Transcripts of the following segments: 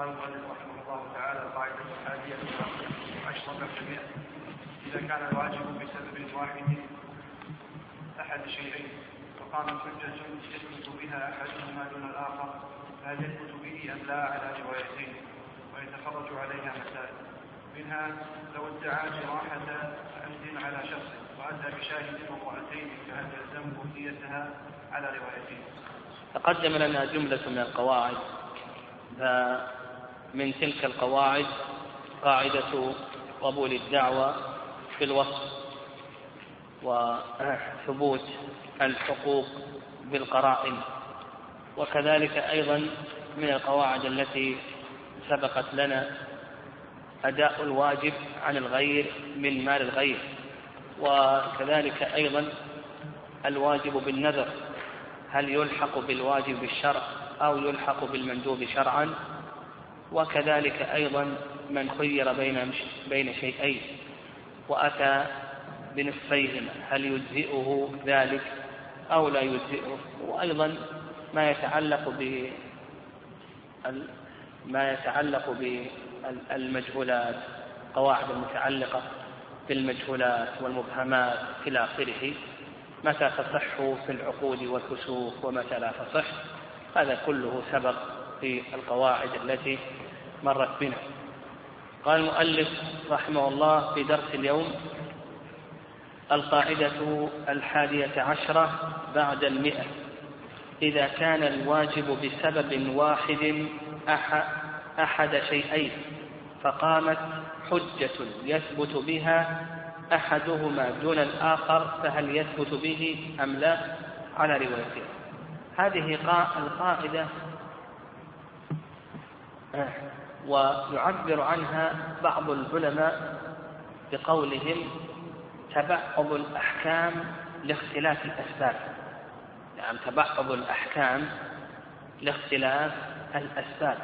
قال المؤلف رحمه الله تعالى القاعدة الحادية عشرة بالمئة إذا كان الواجب بسبب واحد أحد شيئين وقامت حجة يثبت بها أحدهما دون الآخر فهل يثبت به أم لا على روايتين؟ ويتخرج عليها مسائل. منها لو ادعى جراحة عمد على شخص وأتى بشاهد وامرأتين فهل يلزمه ديتها على روايتين؟ تقدم لنا جملة من القواعد. فمن تلك القواعد قاعدة قبول الدعوة في الوصف وثبوت الحقوق بالقرائن وكذلك أيضا من القواعد التي سبقت لنا أداء الواجب عن الغير من مال الغير وكذلك أيضا الواجب بالنذر هل يلحق بالواجب بالشرع أو يلحق بالمندوب شرعا؟ وكذلك أيضا من خير بين بين شيئين وأتى بنصفيهما هل يجزئه ذلك أو لا يجزئه؟ وأيضا ما يتعلق ب ما يتعلق بالمجهولات قواعد المتعلقة بالمجهولات والمبهمات إلى آخره. متى تصح في العقود والكسوف ومتى لا تصح؟ هذا كله سبق. في القواعد التي مرت بنا. قال المؤلف رحمه الله في درس اليوم القاعدة الحادية عشرة بعد المئة. إذا كان الواجب بسبب واحد أحد شيئين فقامت حجة يثبت بها أحدهما دون الآخر فهل يثبت به أم لا؟ على روايتين. هذه القاعدة ويعبر عنها بعض العلماء بقولهم تبعض الأحكام لاختلاف الأسباب. يعني تبعض الأحكام لاختلاف الأسباب.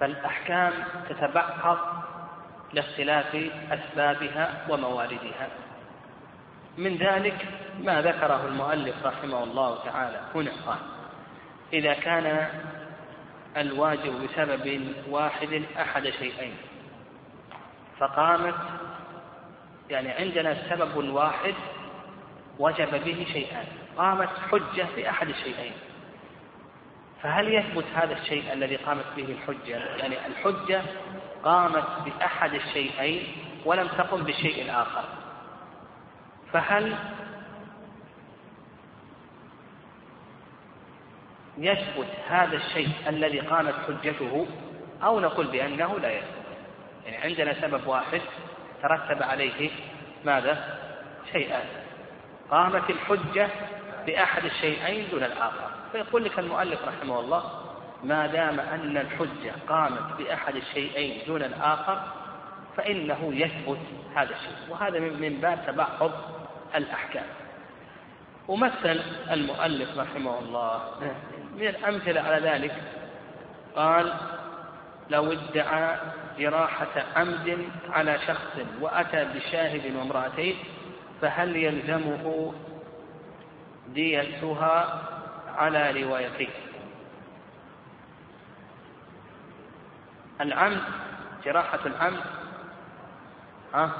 فالأحكام تتبعض لاختلاف أسبابها ومواردها. من ذلك ما ذكره المؤلف رحمه الله تعالى. هنا قال إذا كان الواجب بسبب واحد أحد شيئين. فقامت يعني عندنا سبب واحد وجب به شيئان. قامت حجة بأحد الشيئين فهل يثبت هذا الشيء الذي قامت به الحجة؟ يعني الحجة قامت بأحد الشيئين ولم تقم بالشيء الآخر فهل يثبت هذا الشيء الذي قامت حجته أو نقول بأنه لا يثبت. يعني عندنا سبب واحد ترتب عليه ماذا؟ شيئان. قامت الحجة بأحد الشيئين دون الآخر. فيقول لك المؤلف رحمه الله ما دام أن الحجة قامت بأحد الشيئين دون الآخر فإنه يثبت هذا الشيء. وهذا من باب تبعض الأحكام. ومثل المؤلف رحمه الله من الأمثلة على ذلك. قال لو ادعى جراحة عمد على شخص وأتى بشاهد وامرأتين فهل يلزمه ديتها على روايتين؟ العمد جراحة العمد ها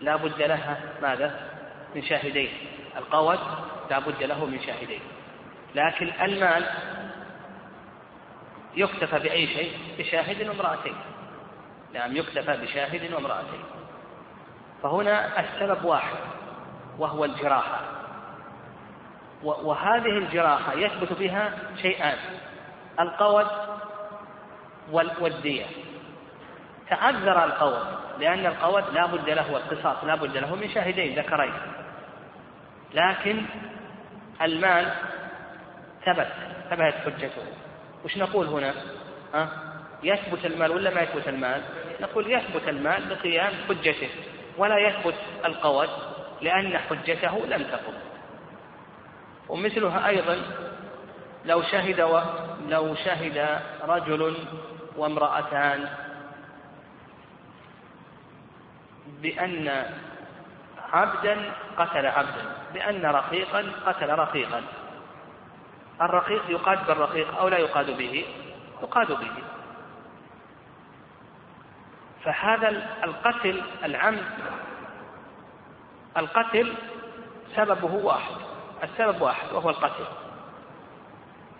لا بد لها ماذا؟ من شاهدين. القود لا بد له من شاهدين. لكن المال يكتفى بأي شيء؟ بشاهد وامرأتين. نعم يكتفى بشاهد وامرأتين. فهنا السبب واحد وهو الجراحة. وهذه الجراحة يثبت بها شيئان القود والدية. تعذر القود لأن القود لا بد له والقصاص لا بد له من شاهدين ذكرين. لكن المال ثبت ثبتت حجته. وش نقول هنا؟ ها؟ يثبت المال ولا ما يثبت المال؟ نقول يثبت المال بقيام حجته ولا يثبت القود لأن حجته لم تقم. ومثلها أيضا لو شهد و... لو شهد رجل وامرأتان بأن عبدا قتل عبدا بأن رقيقا قتل رقيقا. الرقيق يقاد بالرقيق أو لا يقاد به يقاد به. فهذا القتل العمد القتل سببه واحد السبب واحد وهو القتل.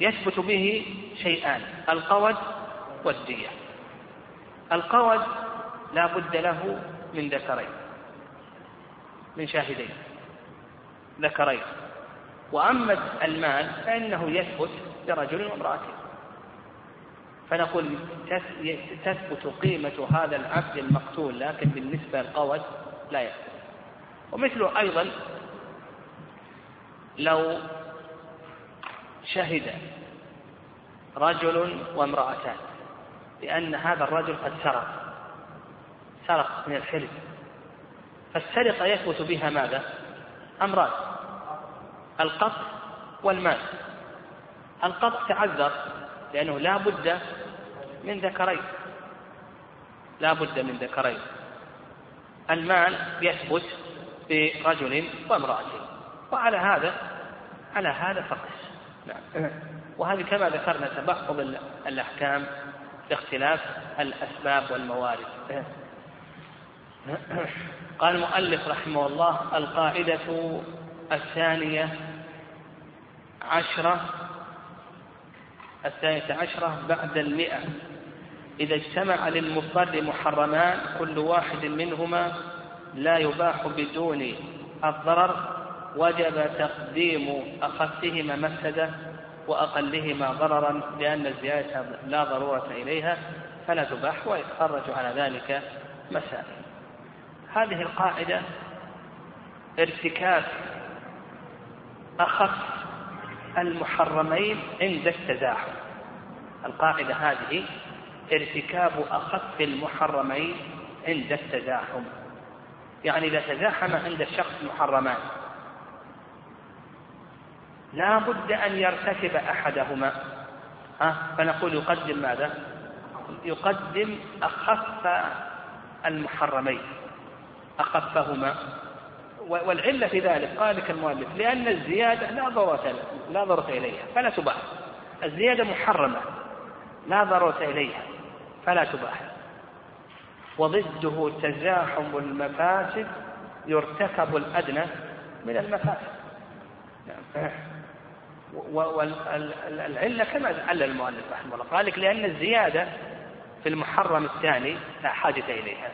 يثبت به شيئان القود والدية. القود لا بد له من ذكرين من شاهدين. ذكرين. وأما المال فإنه يثبت لرجل وامرأة فنقول تثبت قيمة هذا العبد المقتول لكن بالنسبة للقود لا يثبت. ومثله أيضا لو شهد رجل وامرأتان لأن هذا الرجل قد سرق سرق من الحلم فالسرقة يثبت بها ماذا؟ أمران القطع والمال. القطع تعذر لأنه لا بد من ذكرين. لا بد من ذكرين. المال يثبت برجل وامرأة. وعلى هذا على هذا فقس. نعم. وهذه كما ذكرنا تبعض الأحكام باختلاف الأسباب والموارد. قال المؤلف رحمه الله القاعدة الثانية عشرة الثانية عشرة بعد المئة. إذا اجتمع للمضطر محرمان كل واحد منهما لا يباح بدون الضرر. وجب تقديم أخفهما مفسدة وأقلهما ضررا لأن الزيادة لا ضرورة إليها فلا تباح ويتخرج على ذلك مسائل. هذه القاعدة ارتكاب أخف المحرمين عند التزاحم. القاعدة هذه ارتكاب أخف المحرمين عند التزاحم. يعني إذا تزاحم عند الشخص محرمان لا بد أن يرتكب أحدهما. ها فنقول يقدم ماذا؟ يقدم أخف المحرمين أخفهما والعلة في ذلك قال لك المؤلف لأن الزيادة لا ضرورة لا ضرورة إليها فلا تباح. الزيادة محرمة لا ضرورة إليها فلا تباح. وضده تزاحم المفاسد يرتكب الأدنى من المفاسد. والعلة كما علل المؤلف رحمه الله قال لك لأن الزيادة في المحرم الثاني لا حاجة إليها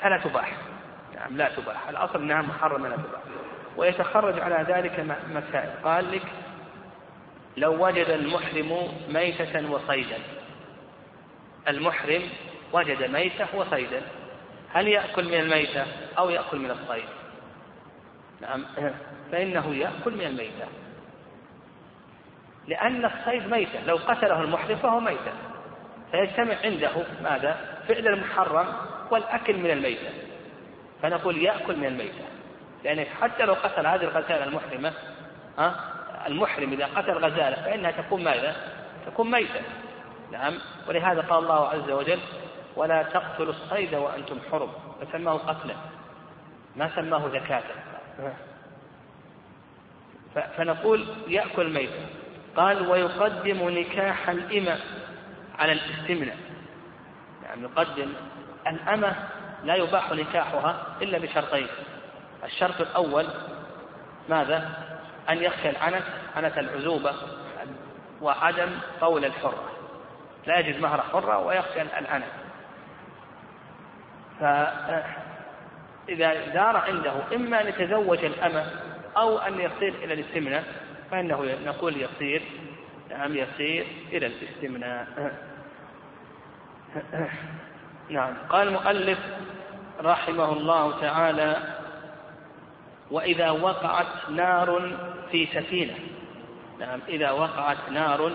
فلا تباح. نعم لا تباح. الأصل أنها محرمة لا تباح. ويتخرج على ذلك مسائل. قال لك لو وجد المحرم ميتة وصيدا. المحرم وجد ميتة وصيدا. هل يأكل من الميتة أو يأكل من الصيد؟ نعم فإنه يأكل من الميتة. لأن الصيد ميتة. لو قتله المحرم فهو ميتة. فيجتمع عنده ماذا؟ فعل المحرم والأكل من الميتة. فنقول يأكل من الميتة لأن حتى لو قتل هذه الغزالة المحرمة ها المحرم إذا قتل غزالة فإنها تكون ماذا؟ تكون ميتة. نعم. ولهذا قال الله عز وجل ولا تقتلوا الصيد وأنتم حرم. فسماه قتلا ما سماه زكاة. فنقول يأكل ميتا قال ويقدم نكاح الإمة على الاستمناء. يعني يقدم الأمة لا يباح نكاحها إلا بشرطين. الشرط الأول ماذا؟ أن يخشى العنت عنت العزوبة وعدم قول الحرة. لا يجد مهر حرة ويخشى العنت. فإذا دار عنده إما أن يتزوج الأمة أو أن يصير إلى الاستمناء فإنه نقول يصير نعم يصير إلى الاستمناء. نعم. قال المؤلف رحمه الله تعالى وإذا وقعت نار في سفينة. نعم إذا وقعت نار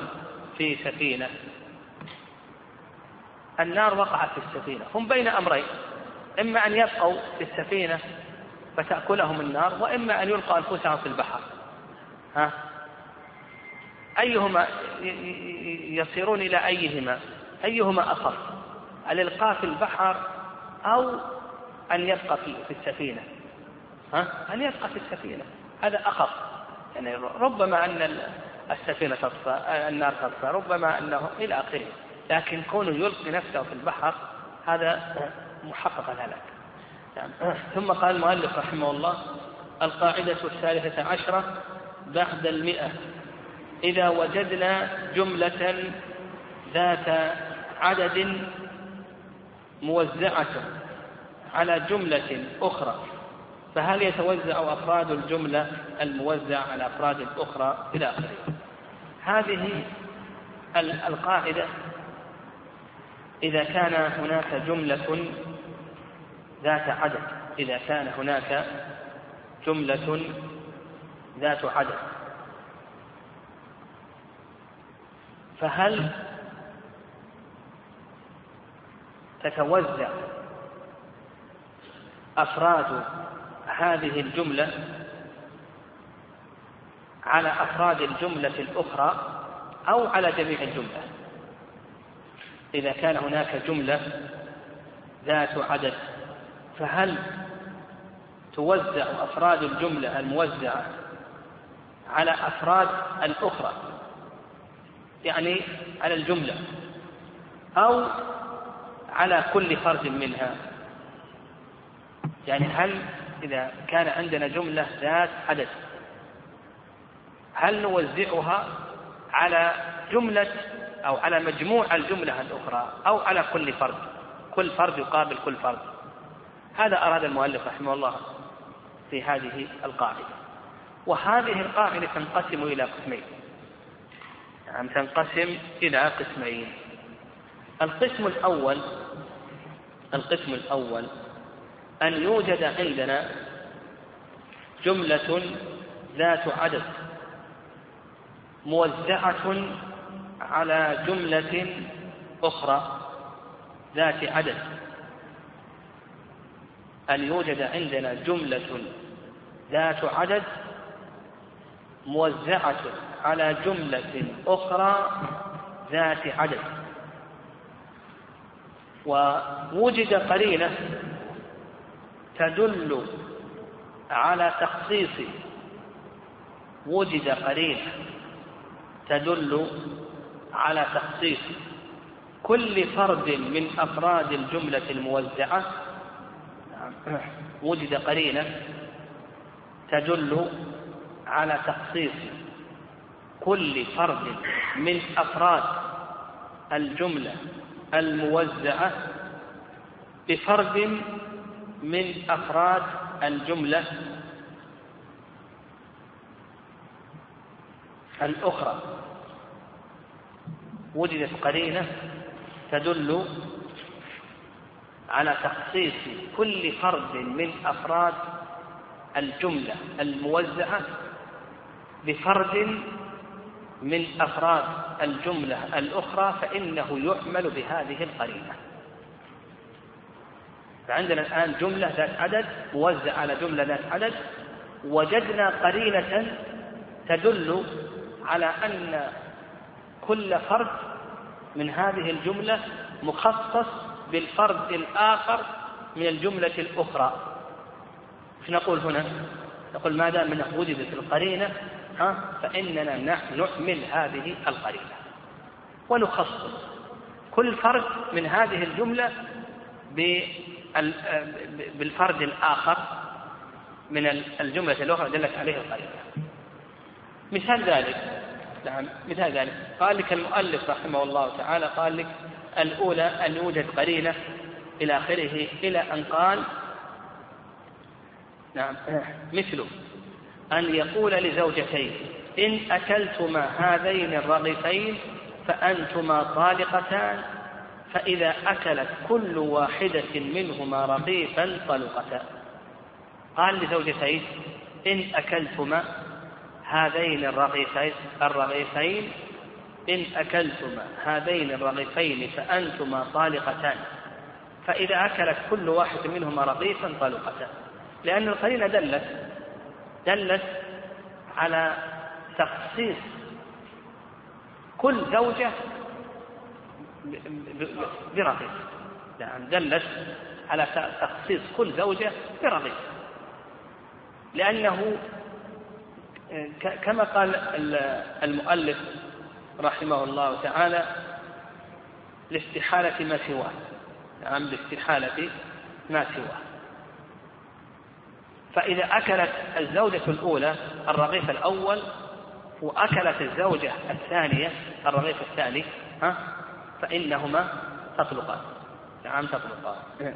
في سفينة. النار وقعت في السفينة. هم بين أمرين إما أن يبقوا في السفينة فتأكلهم النار وإما أن يلقوا أنفسهم في البحر. ها؟ أيهما يصيرون إلى أيهما؟ أيهما أخف الإلقاء في البحر أو أن يبقى في, في السفينة. ها؟ أن يبقى في السفينة. هذا أخف. يعني ربما أن السفينة تطفى النار تطفى ربما أنه إلى آخره. لكن كونه يلقي نفسه في البحر هذا محقق الهلاك. يعني ثم قال المؤلف رحمه الله القاعدة الثالثة عشرة بعد المئة. إذا وجدنا جملة ذات عدد موزعة. على جملة أخرى. فهل يتوزع أفراد الجملة الموزع على أفراد الأخرى إلى آخره؟ هذه القاعدة. إذا كان هناك جملة ذات عدد إذا كان هناك جملة ذات عدد. فهل تتوزع أفراد هذه الجملة على أفراد الجملة الأخرى أو على جميع الجملة. إذا كان هناك جملة ذات عدد فهل توزع أفراد الجملة الموزعة على أفراد الأخرى؟ يعني على الجملة أو على كل فرد منها؟ يعني هل إذا كان عندنا جملة ذات عدد هل نوزعها على جملة أو على مجموع الجملة الأخرى أو على كل فرد؟ كل فرد يقابل كل فرد. هذا أراد المؤلف رحمه الله في هذه القاعدة. وهذه القاعدة تنقسم إلى قسمين. يعني تنقسم إلى قسمين. القسم الأول القسم الأول أن يوجد عندنا جملة ذات عدد موزعة على جملة أخرى ذات عدد. أن يوجد عندنا جملة ذات عدد موزعة على جملة أخرى ذات عدد؟ ووجد قرينة تدل على تخصيص وجد قرينة تدل على تخصيص كل فرد من أفراد الجملة الموزعة. وجد قرينة. تدل على تخصيص كل فرد من أفراد الجملة الموزعة بفرد من أفراد الجملة الأخرى. وجدت قرينة تدل على تخصيص كل فرد من أفراد الجملة الموزعة بفرد من أفراد الجملة الأخرى فإنه يعمل بهذه القرينة. فعندنا الآن جملة ذات عدد موزعة على جملة ذات عدد. وجدنا قرينة تدل على أن كل فرد من هذه الجملة مخصص بالفرد الآخر من الجملة الأخرى. إيش نقول هنا؟ نقول ما دام انه وجدت القرينة ها؟ فإننا نحمل هذه القرينة. ونخصص كل فرد من هذه الجملة بالفرد الآخر من الجملة الأخرى دلت عليه القرينة مثال ذلك نعم مثال ذلك. قال لك المؤلف رحمه الله تعالى قال لك الأولى أن يوجد قرينة إلى آخره إلى أن قال نعم مثله أن يقول لزوجتين إن أكلتما هذين الرغيفين فأنتما طالقتان فإذا أكلت كل واحدة منهما رغيفا طلقتا. قال لزوجتين إن أكلتما هذين الرغيفين الرغيفين إن أكلتما هذين الرغيفين فأنتما طالقتان. فإذا أكلت كل واحد منهما رغيفا طلقتا. لأن القرينة دلت دلت على تخصيص كل زوجة برغيف. نعم دلت على تخصيص كل زوجة برغيف. لأنه كما قال المؤلف رحمه الله تعالى لاستحالة ما سواه. نعم لاستحالة ما سواه. فإذا أكلت الزوجة الأولى الرغيف الأول وأكلت الزوجة الثانية الرغيف الثاني ها؟ فإنهما تطلقان نعم تطلقان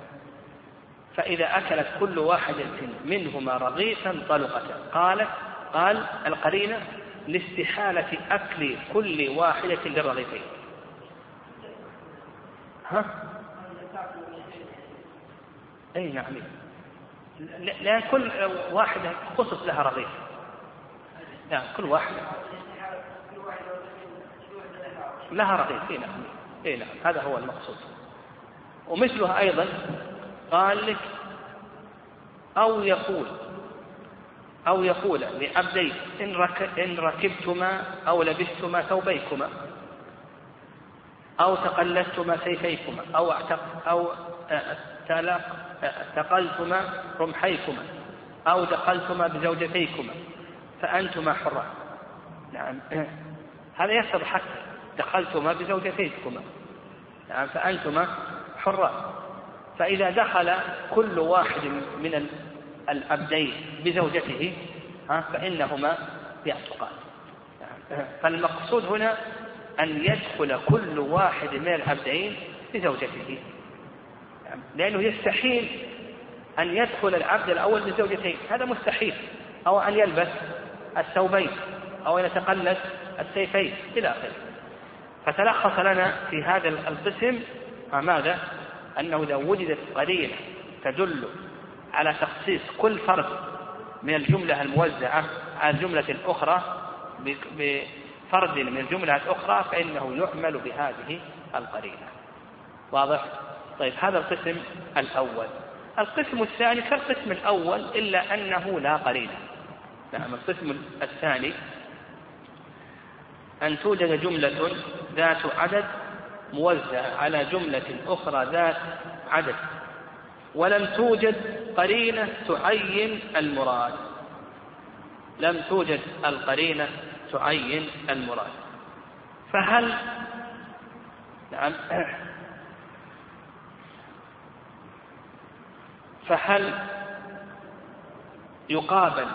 فإذا أكلت كل واحدة منهما رغيفا طلقتا قالت قال القرينة لاستحالة أكل كل واحدة للرغيفين. ها؟ أي نعم. لأن كل واحدة خصص لها رغيف. نعم كل واحدة. لها رغيف نعم. اي نعم هذا هو المقصود. ومثلها أيضا قال لك أو يقول أو يقول لعبدين إن رك إن ركبتما أو لبستما ثوبيكما أو تقلدتما سيفيكما أو اعتق أو اعتقلتما رمحيكما أو دخلتما بزوجتيكما فأنتما حران نعم. هذا يحصل حتى. دخلتما بزوجتيكما نعم فأنتما حران فإذا دخل كل واحد من العبدين بزوجته فإنهما يعتقان. فالمقصود هنا أن يدخل كل واحد من العبدين بزوجته. لأنه يستحيل أن يدخل العبد الأول بزوجتين. هذا مستحيل. أو أن يلبس الثوبين أو أن يتقلد السيفين إلى آخره. فتلخص لنا في هذا القسم ماذا؟ أنه إذا وجدت قرينة تدل على تخصيص كل فرد من الجملة الموزعة على الجملة الأخرى بفرد من الجملة الأخرى فإنه يعمل بهذه القرينة واضح؟ طيب هذا القسم الأول القسم الثاني كالقسم الأول إلا أنه لا قرينة نعم القسم الثاني أن توجد جملة ذات عدد موزعة على جملة أخرى ذات عدد ولم توجد قرينة تعين المراد. لم توجد القرينة تعين المراد. فهل نعم. فهل يقابل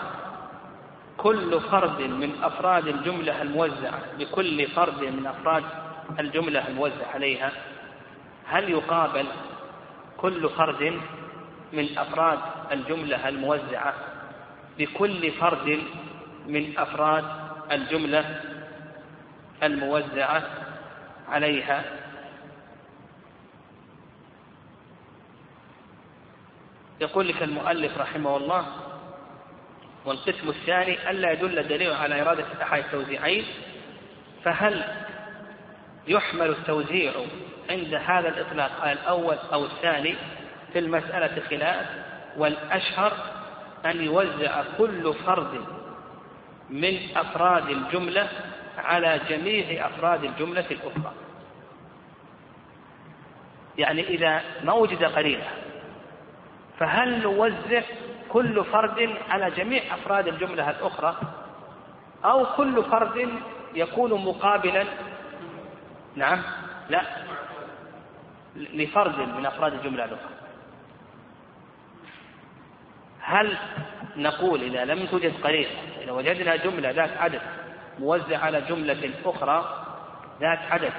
كل فرد من أفراد الجملة الموزعة بكل فرد من أفراد الجملة الموزع عليها هل يقابل كل فرد من أفراد الجملة الموزعة؟ بكل فرد من أفراد الجملة الموزعة عليها. يقول لك المؤلف رحمه الله والقسم الثاني ألا يدل الدليل على إرادة أحد التوزيعين فهل يحمل التوزيع عند هذا الإطلاق على الأول أو الثاني في المسألة خلاف؟ والأشهر أن يوزع كل فرد من أفراد الجملة على جميع أفراد الجملة الأخرى. يعني إذا ما وجد قرينة فهل نوزع كل فرد على جميع أفراد الجملة الأخرى أو كل فرد يكون مقابلا. نعم لا لفرد من أفراد الجملة الأخرى. هل نقول إذا لم توجد قرينة إذا وجدنا جملة ذات عدد موزع على جملة أخرى ذات عدد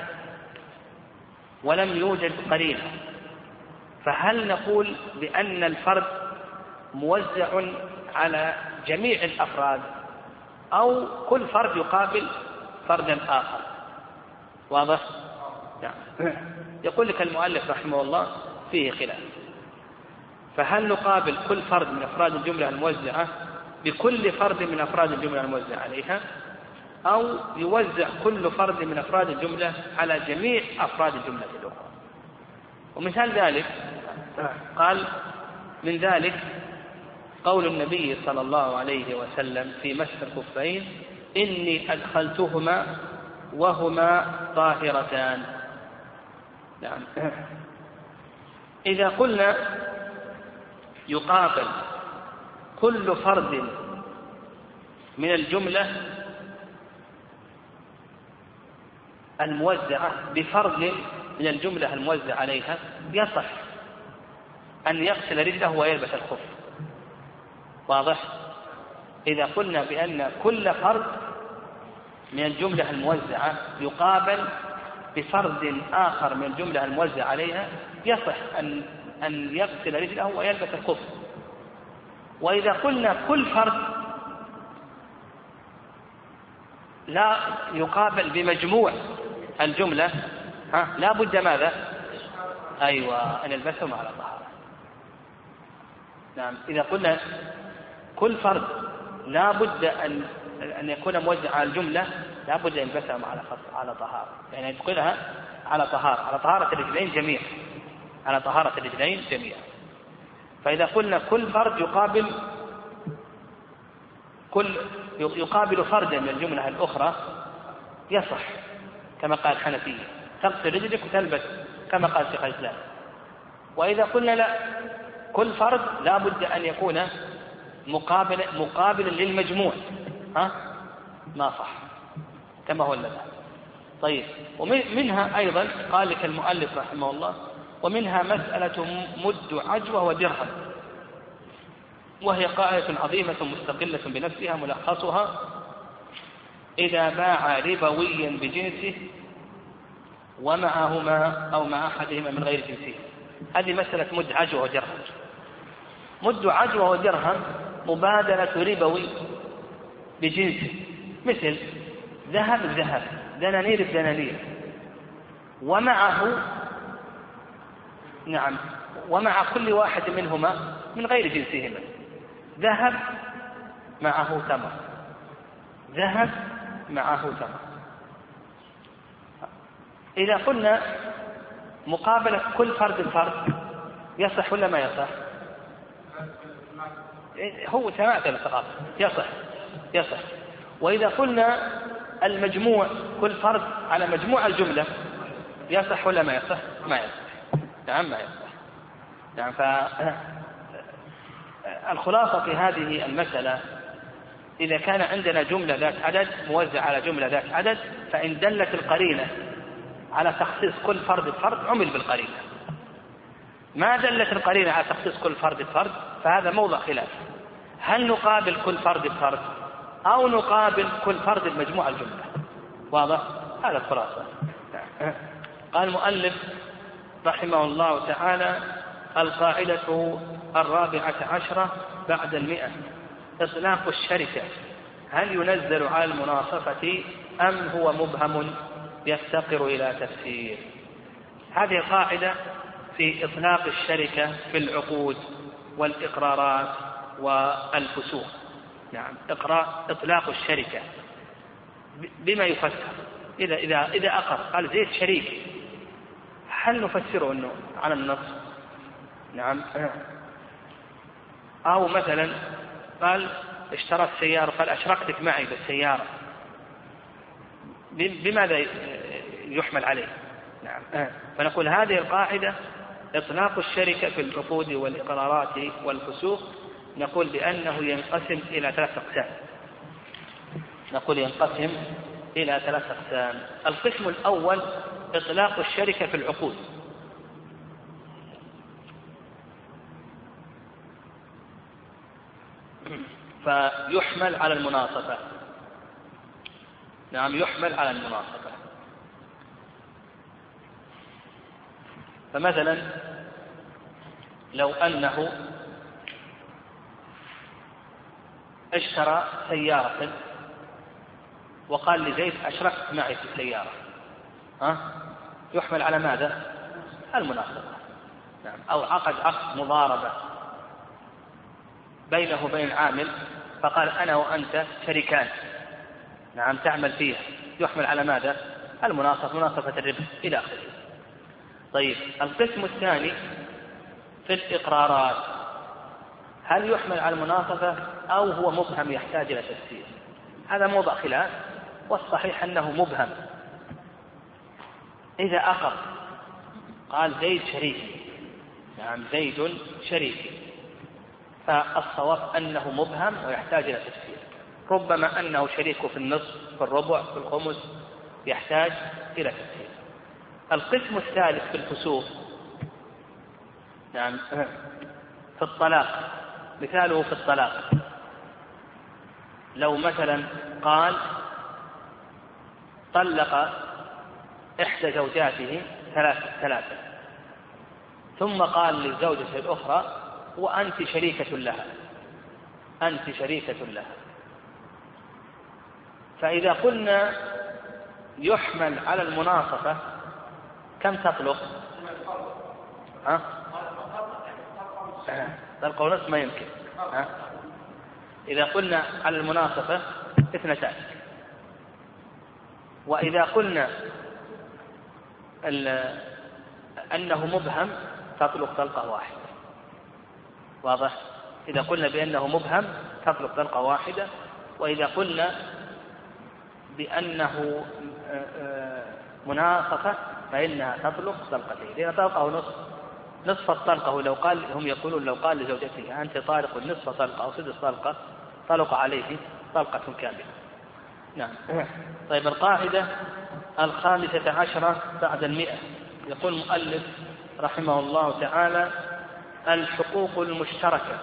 ولم يوجد قرينة فهل نقول بأن الفرد موزع على جميع الأفراد أو كل فرد يقابل فردا آخر. واضح؟ نعم. يقول لك المؤلف رحمه الله فيه خلاف. فهل نقابل كل فرد من أفراد الجملة الموزعة بكل فرد من أفراد الجملة الموزعة عليها أو يوزع كل فرد من أفراد الجملة على جميع أفراد الجملة الأخرى؟ ومثال ذلك قال من ذلك قول النبي صلى الله عليه وسلم في مسح الخفين إني أدخلتهما وهما طاهرتان. نعم. إذا قلنا يقابل كل فرد من الجملة الموزعة بفرض من الجملة الموزع عليها يصح أن يغسل رجله ويلبس الخف. واضح؟ إذا قلنا بأن كل فرد من الجملة الموزعة يقابل بفرد آخر من الجملة الموزع عليها يصح أن أن يغسل رجله ويلبس الخف وإذا قلنا كل فرد لا يقابل بمجموع الجملة ها لا بد ماذا؟ أيوة أن يلبسهم على طهارة نعم إذا قلنا كل فرد لا بد أن أن يكون موزع على الجملة لا بد أن يلبسهم على على طهارة. يعني يدخلها على طهارة. على طهارة الرجلين جميعا على طهارة الرجلين جميعا فإذا قلنا كل فرد يقابل كل يقابل فردا من الجملة الأخرى يصح. كما قال الحنفية تغسل رجلك وتلبس كما قال شيخ الإسلام. وإذا قلنا لا كل فرد لا بد أن يكون مقابل مقابلا للمجموع. ها؟ ما صح. كما هو المذهب طيب ومنها أيضا قال لك المؤلف رحمه الله ومنها مسألة مد عجوة ودرهم وهي قاعدة عظيمة مستقلة بنفسها ملخصها إذا باع ربويا بجنسه ومعهما أو مع أحدهما من غير جنسه. هذه مسألة مد عجوة ودرهم مد عجوة ودرهم مبادلة ربوي بجنسه مثل ذهب بذهب دنانير بدنانير. ومعه نعم ومع كل واحد منهما من غير جنسهما. ذهب معه تمر. ذهب معه تمر. إذا قلنا مقابلة كل فرد فرد يصح ولا ما يصح؟ هو تماثل الثقافة يصح يصح. وإذا قلنا المجموع كل فرد على مجموع الجملة يصح ولا ما يصح؟ ما يصح. نعم ما يصح. نعم ف الخلاصة في هذه المسألة إذا كان عندنا جملة ذات عدد موزعة على جملة ذات عدد فإن دلت القرينة على تخصيص كل فرد بفرد عمل بالقرينة. ما دلت القرينة على تخصيص كل فرد بفرد؟ فهذا موضع خلاف. هل نقابل كل فرد بفرد أو نقابل كل فرد بمجموع الجملة؟ واضح؟ هذا الخلاصة قال المؤلف رحمه الله تعالى القاعدة الرابعة عشرة بعد المئة. إطلاق الشركة. هل ينزل على المناصفة أم هو مبهم يفتقر إلى تفسير؟ هذه قاعدة في إطلاق الشركة في العقود. والإقرارات والفسوق. نعم. إقرار إطلاق الشركة. بما يفسر. إذا إذا إذا أقر. قال زيد شريك. هل نفسره أنه على النص؟ نعم. أو مثلا قال اشترى السيارة قال أشركتك معي بالسيارة. بماذا يحمل عليه؟ نعم. فنقول هذه القاعدة إطلاق الشركة في العقود والإقرارات والفسوق نقول بأنه ينقسم إلى ثلاث أقسام. نقول ينقسم إلى ثلاث أقسام. القسم الأول إطلاق الشركة في العقود. فيحمل على المناصفة. نعم يحمل على المناصفة. فمثلا لو أنه أشترى سيارة وقال لزيد أشركت معي في السيارة ها؟ يحمل على ماذا؟ المناصفة نعم أو عقد عقد مضاربة بينه وبين العامل فقال أنا وأنت شريكان نعم تعمل فيها يحمل على ماذا؟ المناصفة مناصفة الربح إلى آخره طيب القسم الثاني في الإقرارات. هل يحمل على المناصفة أو هو مبهم يحتاج إلى تفسير؟ هذا موضع خلاف والصحيح أنه مبهم. إذا أقر قال زيد شريكي نعم زيد شريكي فالصواب أنه مبهم ويحتاج إلى تفسير. ربما أنه شريك في النصف في الربع في الخمس يحتاج إلى تفسير. القسم الثالث في الكسوف نعم. في الطلاق. مثاله في الطلاق. لو مثلا قال طلق إحدى زوجاته ثلاثة ثلاثة ثم قال للزوجة الأخرى وأنت شريكة لها أنت شريكة لها. فإذا قلنا يحمل على المناصفة كم تطلق؟ ها؟ طلقة ونصف ما يمكن ها؟ إذا قلنا على المناصفة اثنتان وإذا قلنا أنه مبهم تطلق طلقة واحدة واضح؟ إذا قلنا بأنه مبهم تطلق طلقة واحدة وإذا قلنا بأنه آه، آه، مناصفة فإنها تطلق طلقتين لأن طلقة نصف نصف الطلقة لو قال هم يقولون لو قال لزوجته أنت طالق نصف طلقة أو سدس طلقة طلق عليه طلقة كاملة. نعم. طيب القاعدة الخامسة عشرة بعد المئة. يقول المؤلف رحمه الله تعالى الحقوق المشتركة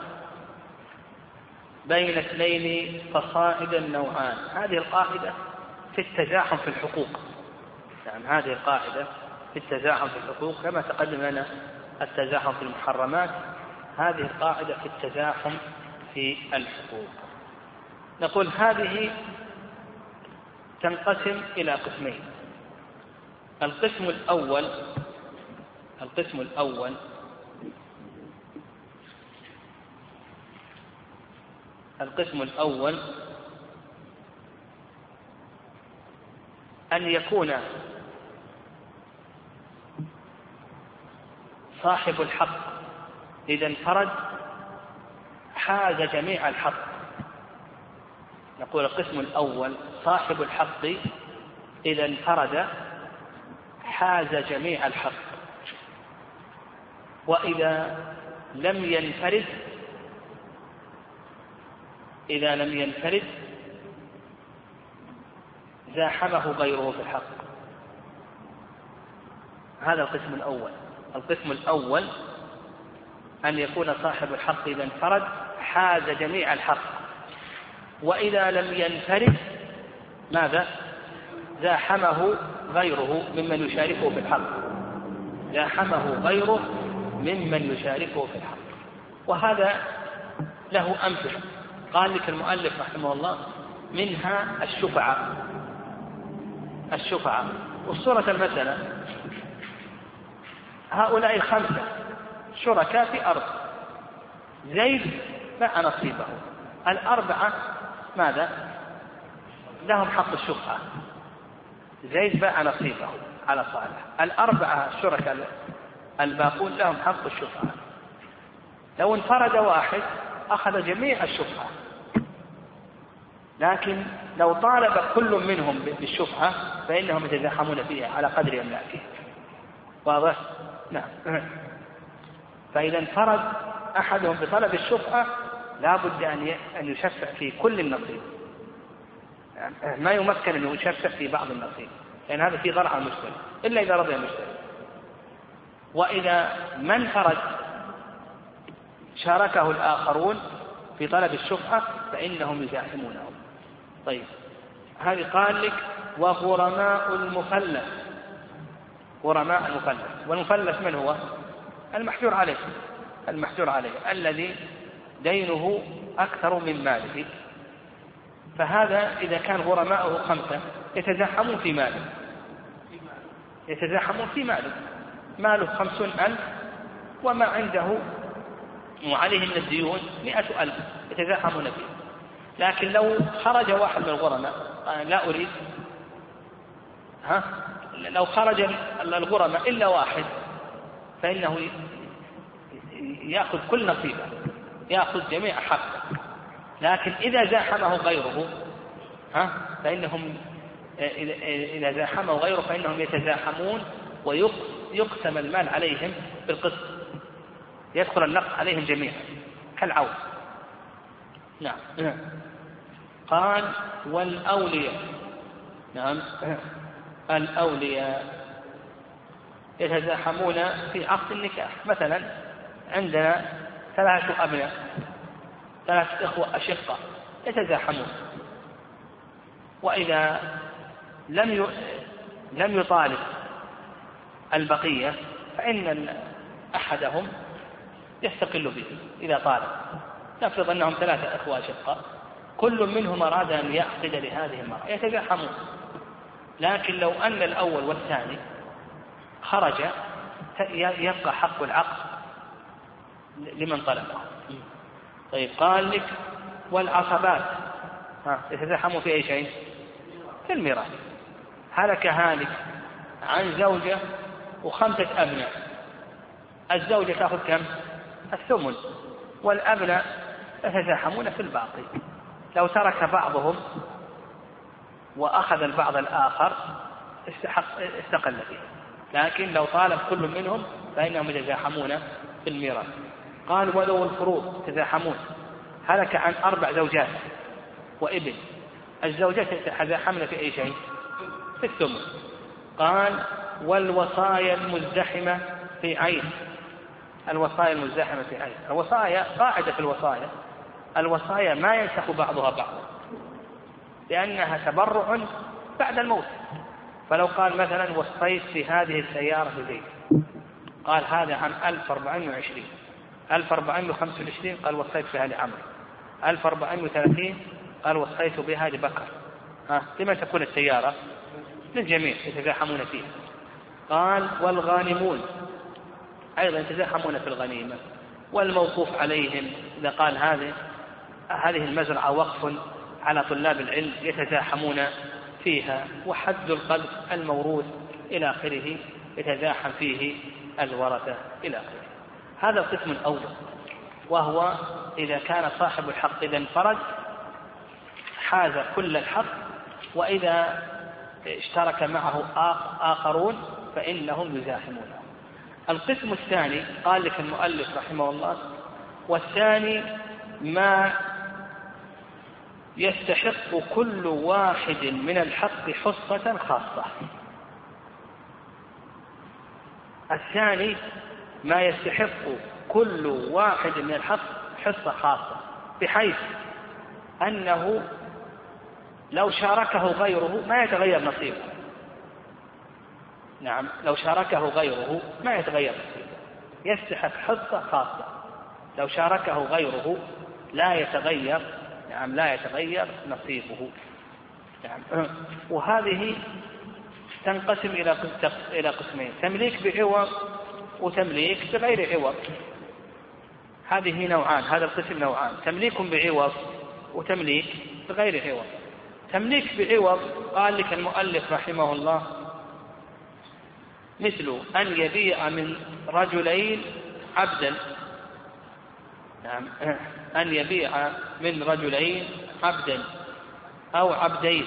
بين اثنين فصاعدا نوعان. هذه القاعدة في التزاحم في الحقوق. يعني هذه القاعدة في التزاحم في الحقوق كما تقدم لنا التزاحم في المحرمات هذه القاعدة في التزاحم في الحقوق. نقول هذه تنقسم إلى قسمين. القسم الأول القسم الأول القسم الأول أن يكون صاحب الحق. إذا انفرد حاز جميع الحق. نقول القسم الأول صاحب الحق إذا انفرد حاز جميع الحق. وإذا لم ينفرد إذا لم ينفرد زاحمه غيره في الحق. هذا القسم الأول. القسم الأول أن يكون صاحب الحق إذا انفرد حاز جميع الحق. وإذا لم ينفرد ماذا؟ زاحمه غيره ممن يشاركه في الحق. زاحمه غيره ممن يشاركه في الحق. وهذا له أمثلة. قال لك المؤلف رحمه الله منها الشفعة الشفعة والصورة المسألة هؤلاء الخمسة شركاء في أرض. زيد باع نصيبه. الأربعة ماذا؟ لهم حق الشفعة زيد باع نصيبه على صالح. الأربعة الشركاء الباقون لهم حق الشفعة لو انفرد واحد أخذ جميع الشفعة لكن لو طالب كل منهم بالشفعة فإنهم يتزاحمون فيها على قدر أملاكه واضح؟ نعم. فإذا انفرد أحدهم بطلب الشفعة لا بد أن أن يشفع في كل النصيب. ما يمكن أن يشفع في بعض النصيب لأن هذا في ضرع المشتري إلا إذا رضي المشتري. وإذا ما انفرد شاركه الآخرون في طلب الشفعة فإنهم يزاحمونه. طيب هذه قال لك وغرماء المفلس غرماء المفلس. والمفلس من هو؟ المحجور عليه. المحجور عليه. الذي دينه أكثر من ماله. فهذا إذا كان غرماؤه خمسة يتزاحمون في ماله. يتزاحمون في ماله. ماله خمسون ألف وما عنده وعليه من الديون مئة ألف. يتزاحمون فيه. لكن لو خرج واحد من الغرماء لا أريد. ها؟ لو خرج الغرماء إلا واحد فإنه يأخذ كل نصيبه يأخذ جميع حقه. لكن إذا زاحمه غيره ها فإنهم إذا زاحمه غيره فإنهم يتزاحمون ويقسم المال عليهم بالقسط. يدخل النقص عليهم جميعا كالعون نعم. قال والأولياء. نعم. الأولياء يتزاحمون في عقد النكاح. مثلا عندنا ثلاثة أبناء ثلاثة إخوة أشقة يتزاحمون. وإذا لم لم يطالب البقية فإن أحدهم يستقل به إذا طالب. نفرض أنهم ثلاثة إخوة أشقة كل منهم أراد أن يعقد لهذه المرأة يتزاحمون. لكن لو أن الأول والثاني خرج يبقى حق العقد لمن طلبه. طيب قال لك والعصبات. ها يتزاحموا في أي شيء؟ في الميراث. هلك هالك عن زوجة وخمسة أبناء. الزوجة تأخذ كم؟ الثمن. والأبناء يتزاحمون في الباقي. لو ترك بعضهم وأخذ البعض الآخر استقل فيه لكن لو طالب كل منهم فإنهم يتزاحمون في الميراث. قال ولو الفروض يتزاحمون هلك عن أربع زوجات وإبن. الزوجات يتزاحمن في أي شيء؟ في الثمن. قال والوصايا المزدحمة في عين. الوصايا المزدحمة في عين. الوصايا قاعدة في الوصايا. الوصايا ما ينسخ بعضها بعضا. لأنها تبرع بعد الموت. فلو قال مثلا وصيت في هذه السيارة لزيد قال هذا عام 1420 1425 قال وصيت بها لعمرو. 1430 قال وصيت بها لبكر. ها لمن تكون السيارة؟ للجميع يتزاحمون فيها. قال والغانمون. أيضا يتزاحمون في الغنيمة. والموقوف عليهم إذا قال هذه هذه المزرعة وقف على طلاب العلم يتزاحمون فيها وحد القلب الموروث إلى آخره يتزاحم فيه الورثة إلى آخره. هذا القسم الأول وهو إذا كان صاحب الحق إذا انفرد حاز كل الحق وإذا اشترك معه آخرون فإنهم يزاحمونه القسم الثاني قال لك المؤلف رحمه الله والثاني ما يستحق كل واحد من الحق حصة خاصة. الثاني ما يستحق كل واحد من الحق حصة خاصة بحيث أنه لو شاركه غيره ما يتغير نصيبه. نعم لو شاركه غيره ما يتغير نصيبه. يستحق حصة خاصة. لو شاركه غيره لا يتغير نعم لا يتغير نصيبه. نعم. وهذه تنقسم إلى إلى قسمين تمليك بعوض وتمليك بغير عوض. هذه نوعان هذا القسم نوعان تمليك بعوض وتمليك بغير عوض. تمليك بعوض قال لك المؤلف رحمه الله مثل أن يبيع من رجلين عبدا. نعم. أن يبيع من رجلين عبدا أو عبدين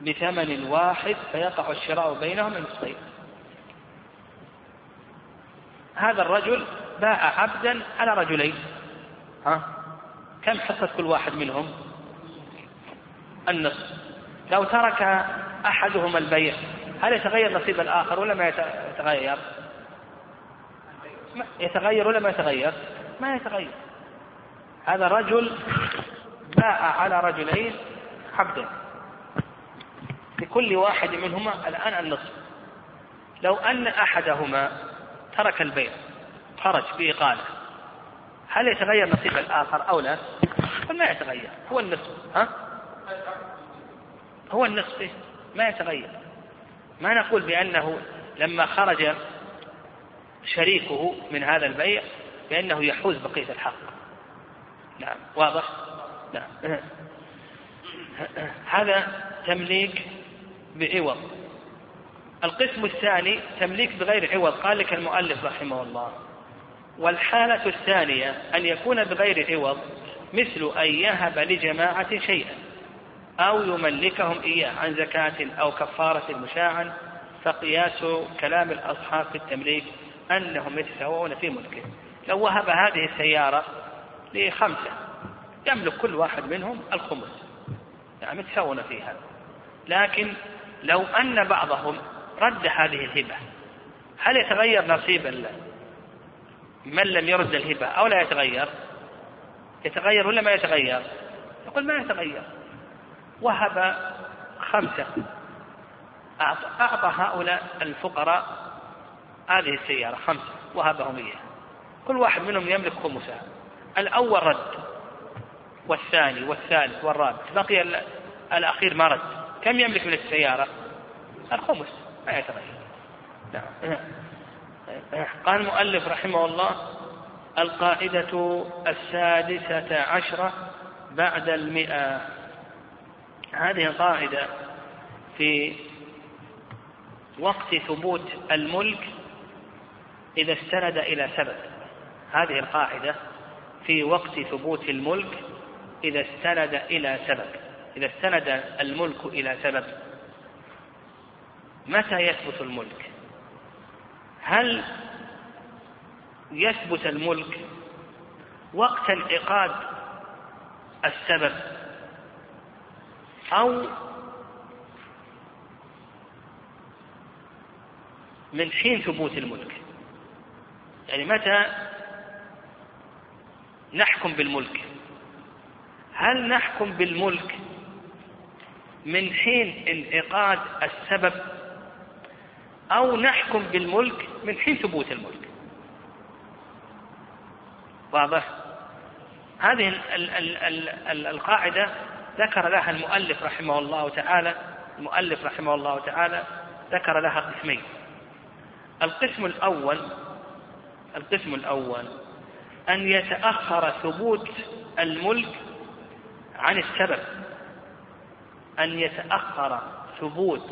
بثمن واحد فيقع الشراء بينهم نصفين هذا الرجل باع عبدا على رجلين. ها؟ كم حصة كل واحد منهم؟ النصف. لو ترك أحدهما البيع هل يتغير نصيب الآخر ولا ما يتغير؟ يتغير ولا ما يتغير؟ ما يتغير. هذا رجل باع على رجلين عبدا لكل واحد منهما الآن النصف لو أن أحدهما ترك البيع خرج بإقالة هل يتغير نصيب الآخر أو لا؟ ما يتغير هو النصف ها؟ هو النصف ما يتغير ما نقول بأنه لما خرج شريكه من هذا البيع بأنه يحوز بقية الحق نعم واضح؟ نعم. هذا تمليك بعوض. القسم الثاني تمليك بغير عوض قال لك المؤلف رحمه الله. والحالة الثانية أن يكون بغير عوض مثل أن يهب لجماعة شيئا أو يملكهم إياه عن زكاة أو كفارة مشاعا فقياس كلام الأصحاب في التمليك أنهم يتساوون في ملكه. لو وهب هذه السيارة لخمسة يملك كل واحد منهم الخمس. يعني متساوون في هذا لكن لو أن بعضهم رد هذه الهبة هل يتغير نصيب من لم يرد الهبة أو لا يتغير؟ يتغير ولا ما يتغير؟ يقول ما يتغير. وهب خمسة. أعطى هؤلاء الفقراء هذه السيارة خمسة. وهبهم إياها. كل واحد منهم يملك خمسها الأول رد والثاني والثالث والرابع. بقي الأخير ما رد. كم يملك من السيارة؟ الخمس. ما يتغير نعم. قال المؤلف رحمه الله القاعدة السادسة عشرة بعد المئة. هذه قاعدة في وقت ثبوت الملك إذا استند إلى سبب. هذه القاعدة في وقت ثبوت الملك إذا استند إلى سبب. إذا استند الملك إلى سبب. متى يثبت الملك؟ هل يثبت الملك وقت انعقاد السبب؟ أو من حين ثبوت الملك؟ يعني متى نحكم بالملك. هل نحكم بالملك من حين انعقاد السبب أو نحكم بالملك من حين ثبوت الملك؟ واضح؟ هذه القاعدة ذكر لها المؤلف رحمه الله تعالى المؤلف رحمه الله تعالى ذكر لها قسمين. القسم الأول القسم الأول أن يتأخر ثبوت الملك عن السبب. أن يتأخر ثبوت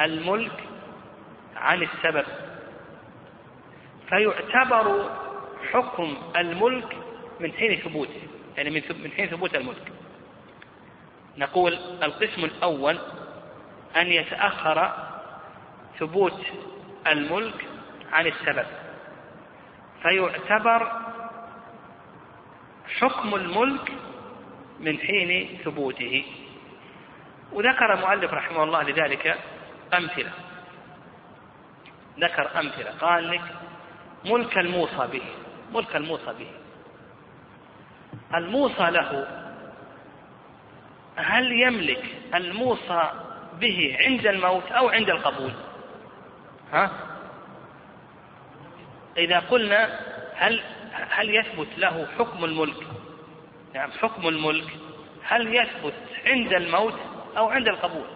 الملك عن السبب. فيعتبر حكم الملك من حين ثبوته يعني من حين ثبوت الملك. نقول القسم الأول أن يتأخر ثبوت الملك عن السبب. فيعتبر حكم الملك من حين ثبوته. وذكر المؤلف رحمه الله لذلك أمثلة. ذكر أمثلة. قال لك ملك الموصى به. ملك الموصى به. الموصى له هل يملك الموصى به عند الموت أو عند القبول؟ ها؟ إذا قلنا هل هل يثبت له حكم الملك؟ يعني حكم الملك. هل يثبت عند الموت أو عند القبول؟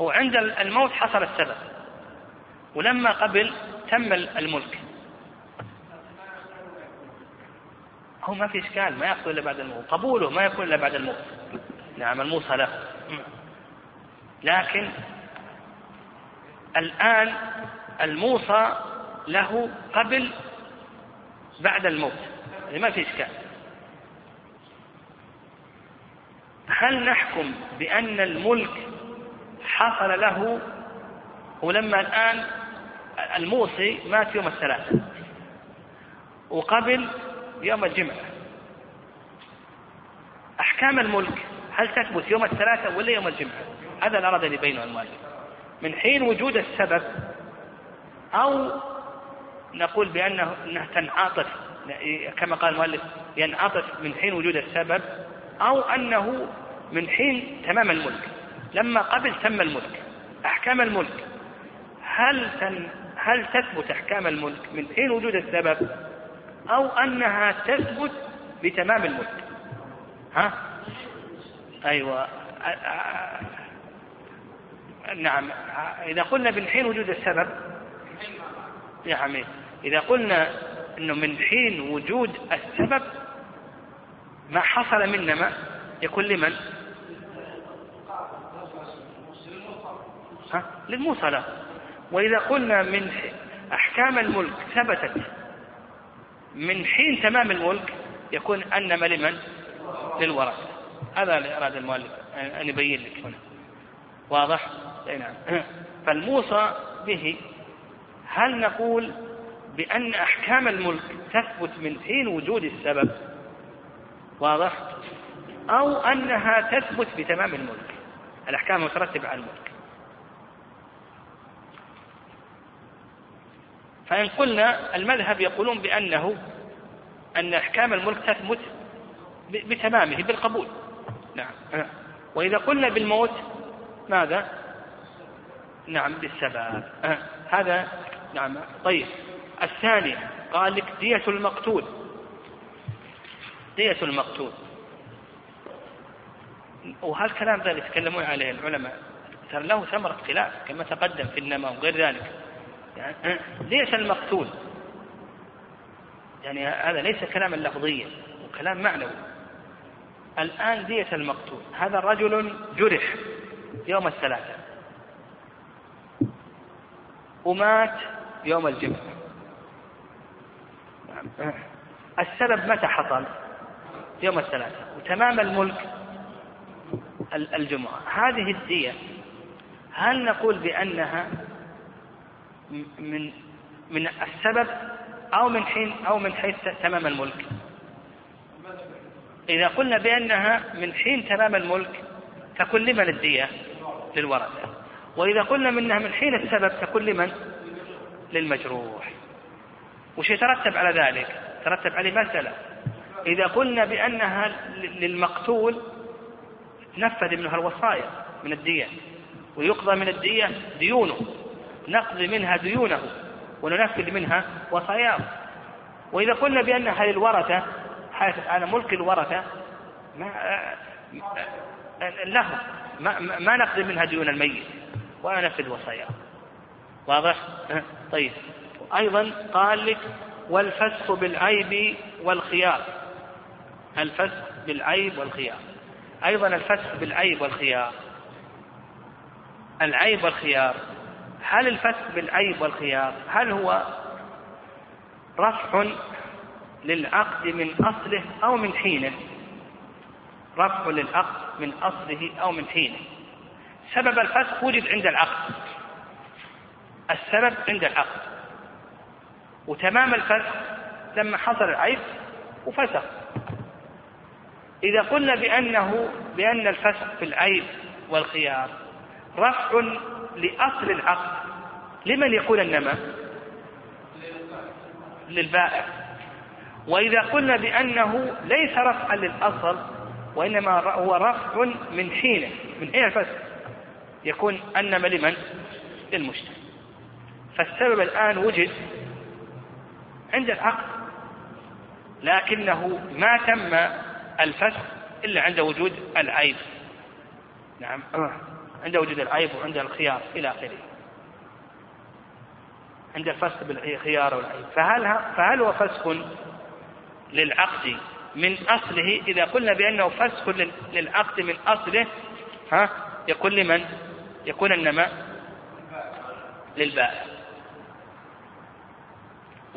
هو عند الموت حصل السبب ولما قبل تم الملك. هو ما في إشكال ما يحصل إلا بعد الموت. قبوله ما يكون إلا بعد الموت. نعم الموصى له لكن الآن الموصى له قبل بعد الموت. يعني ما في إشكال. هل نحكم بأن الملك حصل له؟ ولما الآن الموصي مات يوم الثلاثاء وقبل يوم الجمعة. أحكام الملك هل تثبت يوم الثلاثاء ولا يوم الجمعة؟ هذا اللي أراد أن يبينه المؤلف. من حين وجود السبب أو نقول بأنه أنها تنعطف كما قال المؤلف ينعطف من حين وجود السبب أو أنه من حين تمام الملك. لما قبل تم الملك أحكام الملك هل تن هل تثبت أحكام الملك من حين وجود السبب أو أنها تثبت بتمام الملك؟ ها؟ أيوة. نعم. إذا قلنا من حين وجود السبب عمي إذا قلنا أنه من حين وجود السبب ما حصل منا يكون لمن؟ ها؟ للموصلة وإذا قلنا من أحكام الملك ثبتت من حين تمام الملك يكون أنما لمن؟ للورثة هذا اللي أراد المؤلف أن يبين لك هنا واضح؟ أي نعم فالموصى به هل نقول بأن أحكام الملك تثبت من حين وجود السبب؟ واضح؟ أو أنها تثبت بتمام الملك. الأحكام المترتبة على الملك. فإن قلنا المذهب يقولون بأنه أن أحكام الملك تثبت بتمامه بالقبول. نعم. وإذا قلنا بالموت ماذا؟ نعم بالسبب. هذا نعم. طيب. الثاني قال لك دية المقتول. دية المقتول. وهالكلام ذا اللي يتكلمون عليه العلماء ترى له ثمرة اختلاف كما تقدم في النماء وغير ذلك. يعني دية المقتول. يعني هذا ليس كلاما لفظيا وكلام معنوي. الآن دية المقتول. هذا رجل جرح يوم الثلاثاء. ومات يوم الجمعة. السبب متى حصل؟ يوم الثلاثاء. وتمام الملك الجمعة. هذه الدية هل نقول بأنها من من السبب أو من حين أو من حيث تمام الملك؟ إذا قلنا بأنها من حين تمام الملك تكون لمن الدية؟ للورثة. وإذا قلنا منها من حين السبب تكون لمن؟ للمجروح وش يترتب على ذلك ترتب عليه مسألة إذا قلنا بأنها للمقتول نفذ منها الوصايا من الدية ويقضى من الدية ديونه نقضي منها ديونه وننفذ منها وصاياه وإذا قلنا بأنها للورثة حيث على ملك الورثة ما له ما, ما نقضي منها ديون الميت ولا ننفذ وصاياه واضح؟ طيب. أيضا قال لك والفسخ بالعيب والخيار. الفسخ بالعيب والخيار. أيضا الفسخ بالعيب والخيار. العيب والخيار. هل الفسخ بالعيب والخيار هل هو رفع للعقد من أصله أو من حينه؟ رفع للعقد من أصله أو من حينه. سبب الفسخ وجد عند العقد. السبب عند العقد. وتمام الفسخ لما حصل العيب وفسخ إذا قلنا بأنه بأن الفسخ في العيب والخيار رفع لأصل العقد لمن يكون النمى؟ للبائع. وإذا قلنا بأنه ليس رفعا للأصل وإنما هو رفع من حينه من حين الفسخ يكون النمى لمن؟ للمشتري فالسبب الآن وجد عند العقد لكنه ما تم الفسخ إلا عند وجود العيب. نعم. عند وجود العيب وعند الخيار إلى آخره. عند الفسخ بالخيار والعيب. فهل فهل هو فسخ للعقد من أصله؟ إذا قلنا بأنه فسخ للعقد من أصله ها يكون لمن؟ يكون النماء للبائع.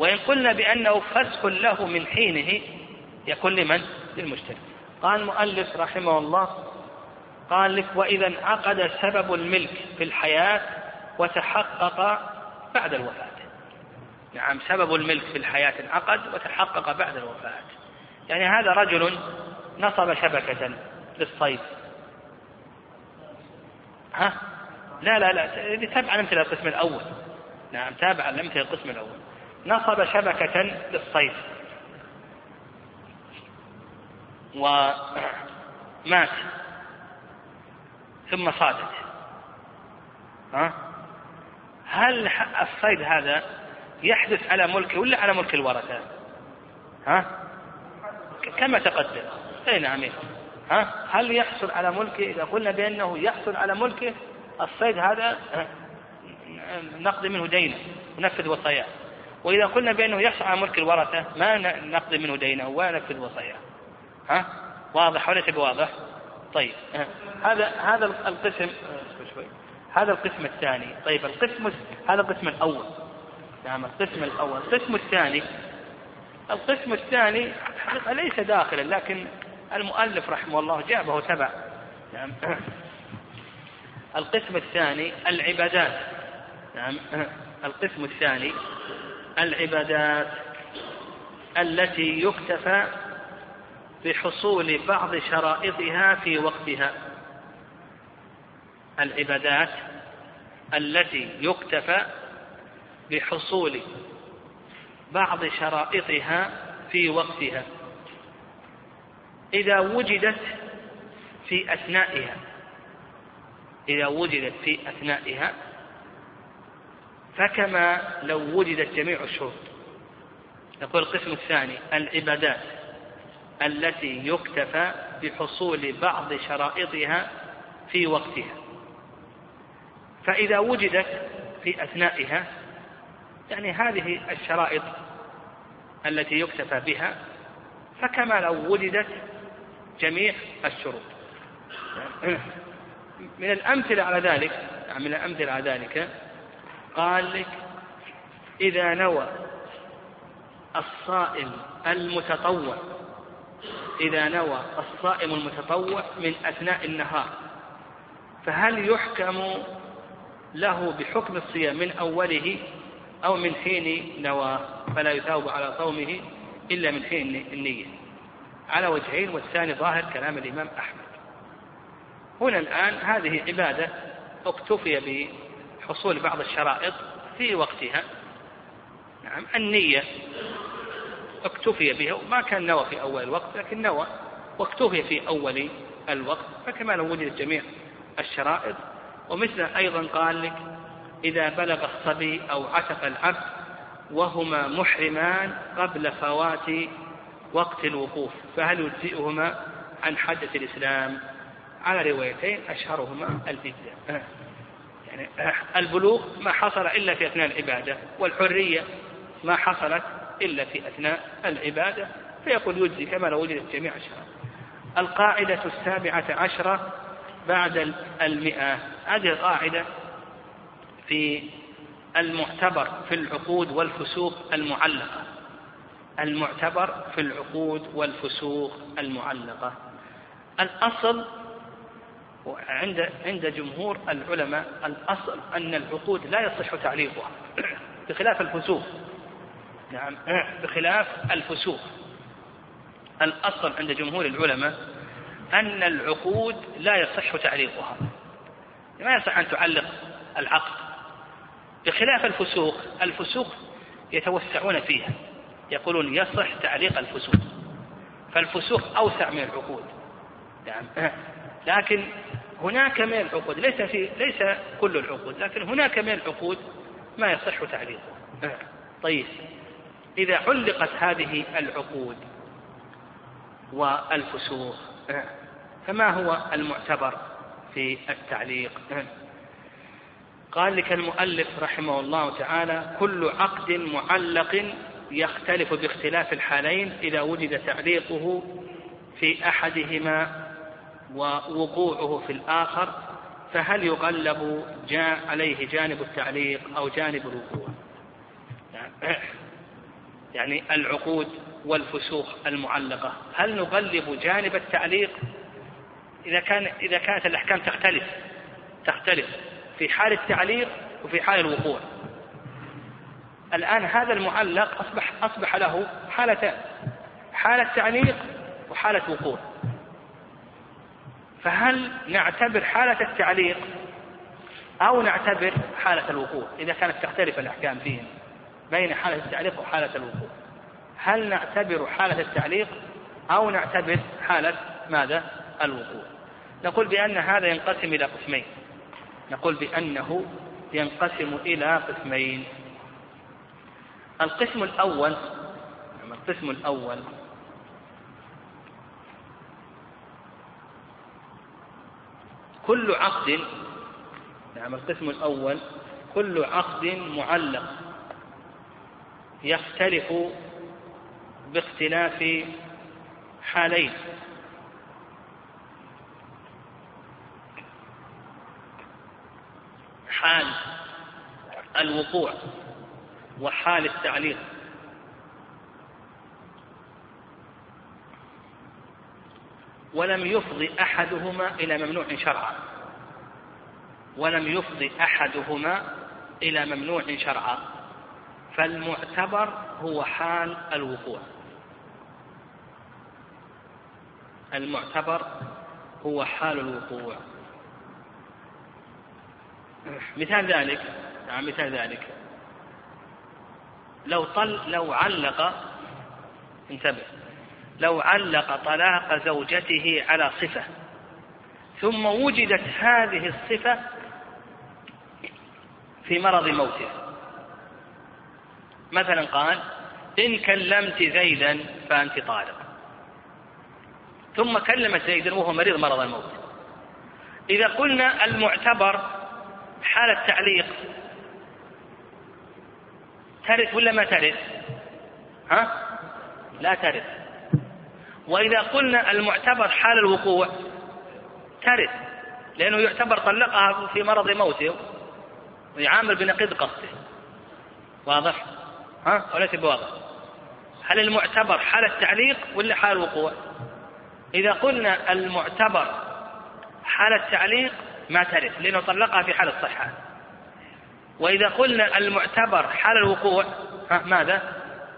وإن قلنا بأنه فسخ له من حينه يكون لمن؟ للمشتري قال المؤلف رحمه الله قال لك وإذا انعقد سبب الملك في الحياة وتحقق بعد الوفاة. نعم سبب الملك في الحياة انعقد وتحقق بعد الوفاة. يعني هذا رجل نصب شبكة للصيد. ها؟ لا لا لا تابع الأمثلة القسم الأول. نعم تابع الأمثلة القسم الأول. نصب شبكة للصيد ومات ثم صادت. ها؟ هل الصيد هذا يحدث على ملكه ولا على ملك الورثة؟ ها؟ كما تقدم. اي نعم ها؟ هل يحصل على ملكه إذا قلنا بأنه يحصل على ملكه الصيد هذا نقضي منه دينه ونفذ وصاياه. وإذا قلنا بأنه يحصل على ملك الورثة ما نقضي منه دينه ولا نفذ وصاياه. ها؟ واضح وليس بواضح؟ طيب هذا هذا القسم هذا القسم الثاني. طيب القسم هذا القسم الأول. نعم القسم الأول. القسم الثاني القسم الثاني حقيقة ليس داخلا لكن المؤلف رحمه الله جابه تبع نعم. القسم الثاني العبادات. نعم. القسم الثاني العبادات التي يكتفى بحصول بعض شرائطها في وقتها. العبادات التي يكتفى بحصول بعض شرائطها في وقتها. إذا وجدت في أثنائها إذا وجدت في أثنائها فكما لو وجدت جميع الشروط. نقول القسم الثاني العبادات التي يكتفى بحصول بعض شرائطها في وقتها. فإذا وجدت في أثنائها يعني هذه الشرائط التي يكتفى بها فكما لو وجدت جميع الشروط. من الأمثلة على ذلك من الأمثلة على ذلك قال لك إذا نوى الصائم المتطوع إذا نوى الصائم المتطوع من أثناء النهار فهل يحكم له بحكم الصيام من أوله أو من حين نوى؟ فلا يثاب على صومه إلا من حين النية. على وجهين والثاني ظاهر كلام الإمام أحمد. هنا الآن هذه عبادة اكتفي بحصول بعض الشرائط في وقتها. نعم النية اكتفي بها وما كان نوى في أول الوقت لكن نوى واكتفي في أول الوقت. فكما لو وجدت جميع الشرائط. ومثل أيضا قال لك إذا بلغ الصبي أو عتق العبد وهما محرمان قبل فوات وقت الوقوف فهل يجزئهما عن حدث الإسلام؟ على روايتين أشهرهما الإجزاء يعني البلوغ ما حصل إلا في أثناء العبادة والحرية ما حصلت إلا في أثناء العبادة فيقول يجزي كما لو وجدت جميع الشرائط القاعدة السابعة عشرة بعد المئة. هذه قاعدة في المعتبر في العقود والفسوق المعلقة. المعتبر في العقود والفسوق المعلقة. الأصل عند عند جمهور العلماء الأصل أن العقود لا يصح تعليقها بخلاف الفسوق. نعم. بخلاف الفسوق. الأصل عند جمهور العلماء أن العقود لا يصح تعليقها. ما يصح أن تعلق العقد. بخلاف الفسوق الفسوق يتوسعون فيها. يقولون يصح تعليق الفسوق. فالفسوق أوسع من العقود. نعم. لكن هناك من العقود ليس في ليس كل العقود لكن هناك من العقود ما يصح تعليقه. طيب إذا علقت هذه العقود والفسوق فما هو المعتبر في التعليق؟ قال لك المؤلف رحمه الله تعالى كل عقد معلق يختلف باختلاف الحالين إذا وجد تعليقه في أحدهما ووقوعه في الآخر فهل يغلب عليه جانب التعليق أو جانب الوقوع؟ يعني العقود والفسوق المعلقة. هل نغلب جانب التعليق؟ إذا كان إذا كانت الأحكام تختلف تختلف في حال التعليق وفي حال الوقوع. الآن هذا المعلق أصبح أصبح له حالتان حالة تعليق وحالة وقوع. فهل نعتبر حالة التعليق أو نعتبر حالة الوقوع؟ إذا كانت تختلف الأحكام فيهم بين حالة التعليق وحالة الوقوع. هل نعتبر حالة التعليق أو نعتبر حالة ماذا؟ الوقوع. نقول بأن هذا ينقسم إلى قسمين. نقول بأنه ينقسم إلى قسمين. القسم الأول القسم الأول كل عقد نعم القسم الأول كل عقد معلق يختلف باختلاف حالين. حال الوقوع وحال التعليق. ولم يفضي أحدهما إلى ممنوع شرعا. ولم يفضي أحدهما إلى ممنوع شرعا. فالمعتبر هو حال الوقوع. المعتبر هو حال الوقوع. مثال ذلك نعم مثال ذلك. لو طل لو علق انتبه. لو علق طلاق زوجته على صفة ثم وجدت هذه الصفة في مرض موته مثلا قال إن كلمت زيدا فأنت طالق ثم كلمت زيدا وهو مريض مرض الموت إذا قلنا المعتبر حال التعليق ترث ولا ما ترث؟ ها؟ لا ترث وإذا قلنا المعتبر حال الوقوع ترث لأنه يعتبر طلقها في مرض موته ويعامل بنقيض قصده واضح؟ ها؟ وليس بواضح هل المعتبر حال التعليق ولا حال الوقوع؟ إذا قلنا المعتبر حال التعليق ما ترث لأنه طلقها في حال الصحة وإذا قلنا المعتبر حال الوقوع ها ماذا؟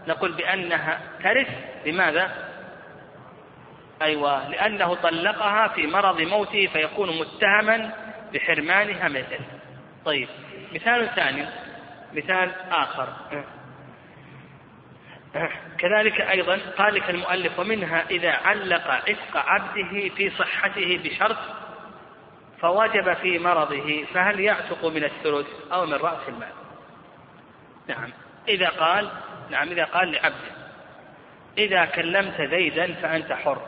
نقول بأنها ترث لماذا؟ أيوة لأنه طلقها في مرض موته فيكون متهما بحرمانها مثل طيب مثال ثاني مثال آخر. كذلك أيضا قال لك المؤلف ومنها إذا علق عتق عبده في صحته بشرط فوجب في مرضه فهل يعتق من الثلث أو من رأس المال؟ نعم. إذا قال نعم إذا قال لعبده إذا كلمت زيدا فأنت حر.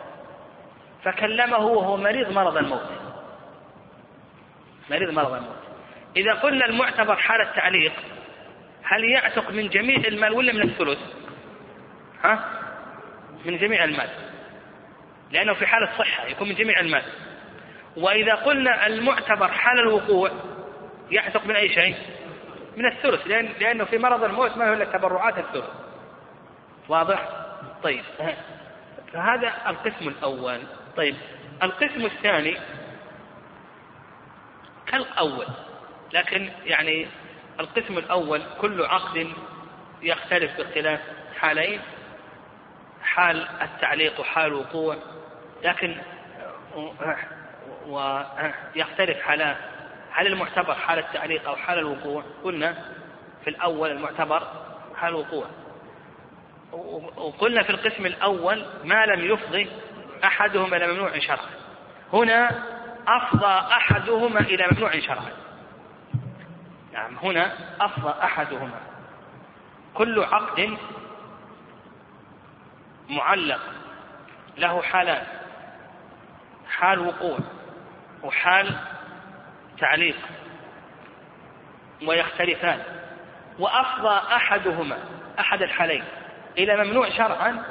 فكلمه وهو مريض مرض الموت. مريض مرض الموت. إذا قلنا المعتبر حال التعليق هل يعتق من جميع المال ولا من الثلث؟ ها؟ من جميع المال. لأنه في حال الصحة يكون من جميع المال. وإذا قلنا المعتبر حال الوقوع يعتق من أي شيء؟ من الثلث لأن لأنه في مرض الموت ما هو إلا تبرعات الثلث. واضح؟ طيب. فهذا القسم الأول. طيب القسم الثاني كالأول لكن يعني القسم الأول كل عقد يختلف باختلاف حالين حال التعليق وحال الوقوع لكن ويختلف حالات هل المعتبر حال التعليق أو حال الوقوع؟ قلنا في الأول المعتبر حال الوقوع. وقلنا في القسم الأول ما لم يفضي أحدهما إلى ممنوع شرعا هنا أفضى أحدهما إلى ممنوع شرعا نعم هنا أفضى أحدهما. كل عقد معلق له حالان حال وقوع وحال تعليق ويختلفان. وأفضى أحدهما أحد الحالين إلى ممنوع شرعا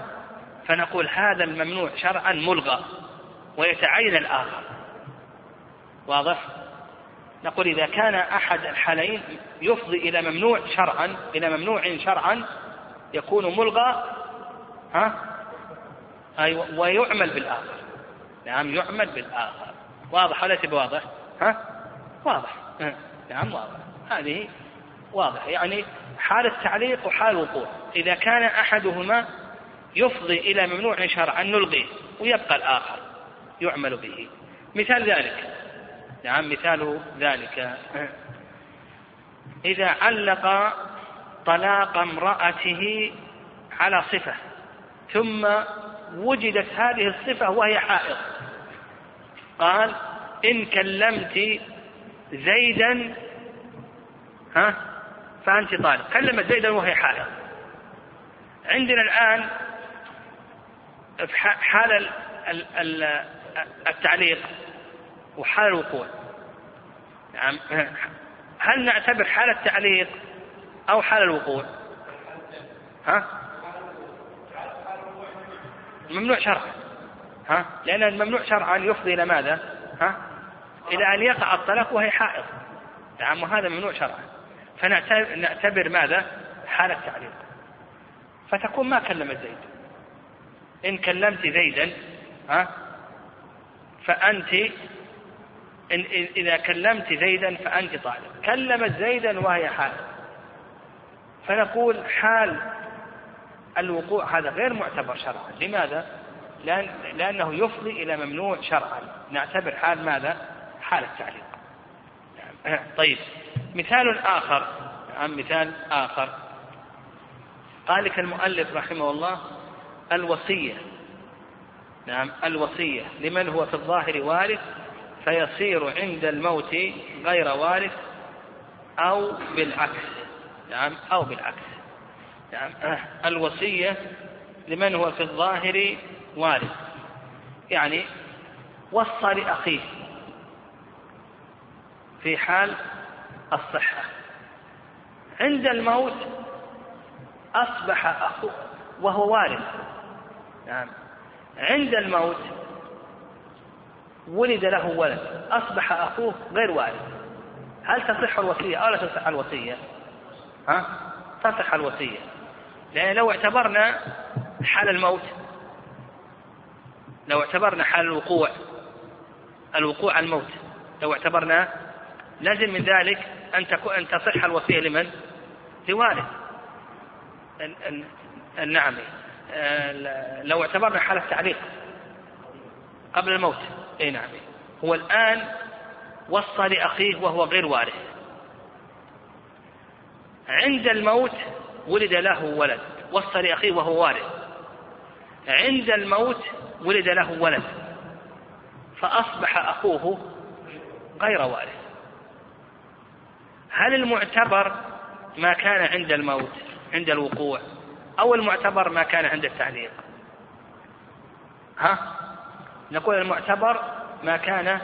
فنقول هذا الممنوع شرعا ملغى ويتعين الآخر واضح؟ نقول إذا كان أحد الحالين يفضي إلى ممنوع شرعا إلى ممنوع شرعا يكون ملغى ها؟ أي ويعمل بالآخر نعم يعمل بالآخر واضح ولا تبي واضح؟ ها؟ واضح نعم واضح هذه واضح يعني حال التعليق وحال الوقوع إذا كان أحدهما يفضي إلى ممنوع شرعا نلغيه ويبقى الآخر يعمل به. مثال ذلك. نعم مثال ذلك. إذا علق طلاق امرأته على صفة ثم وجدت هذه الصفة وهي حائض. قال إن كلمت زيدا ها فأنت طالق. كلمت زيدا وهي حائض. عندنا الآن حال التعليق وحال الوقوع. نعم. هل نعتبر حال التعليق أو حال الوقوع؟ ها؟ ممنوع شرعا. ها؟ لأن الممنوع شرعا يفضي إلى ماذا؟ ها؟ إلى أن يقع الطلاق وهي حائض. نعم وهذا ممنوع شرعا. فنعتبر ماذا؟ حال التعليق. فتكون ما كلمت زيد. إن كلمت زيدا ها؟ فأنت إن إذا كلمت زيدا فأنت طالب. كلمت زيدا وهي حائض فنقول حال الوقوع هذا غير معتبر شرعا. لماذا؟ لأن لأنه يفضي إلى ممنوع شرعا. نعتبر حال ماذا؟ حال التعليق طيب. مثال آخر. نعم مثال آخر. قال لك المؤلف رحمه الله الوصية. نعم الوصية. لمن هو في الظاهر وارث فيصير عند الموت غير وارث أو بالعكس. نعم أو بالعكس. نعم الوصية لمن هو في الظاهر وارث. يعني وصى لأخيه في حال الصحة. عند الموت أصبح أخوه وهو وارث. نعم عند الموت ولد له ولد أصبح أخوه غير وارث هل تصح الوصية أو لا تصح الوصية؟ ها؟ تصح الوصية لأن لو اعتبرنا حال الموت لو اعتبرنا حال الوقوع الوقوع على الموت لو اعتبرنا لازم من ذلك أن أن تصح الوصية لمن؟ لوارث النعم لو اعتبرنا حالة تعليق قبل الموت. إي نعم. هو الآن وصى لأخيه وهو غير وارث. عند الموت ولد له ولد. وصى لأخيه وهو وارث. عند الموت ولد له ولد. فأصبح أخوه غير وارث. هل المعتبر ما كان عند الموت عند الوقوع؟ أو المعتبر ما كان عند التعليق. ها؟ نقول المعتبر ما كان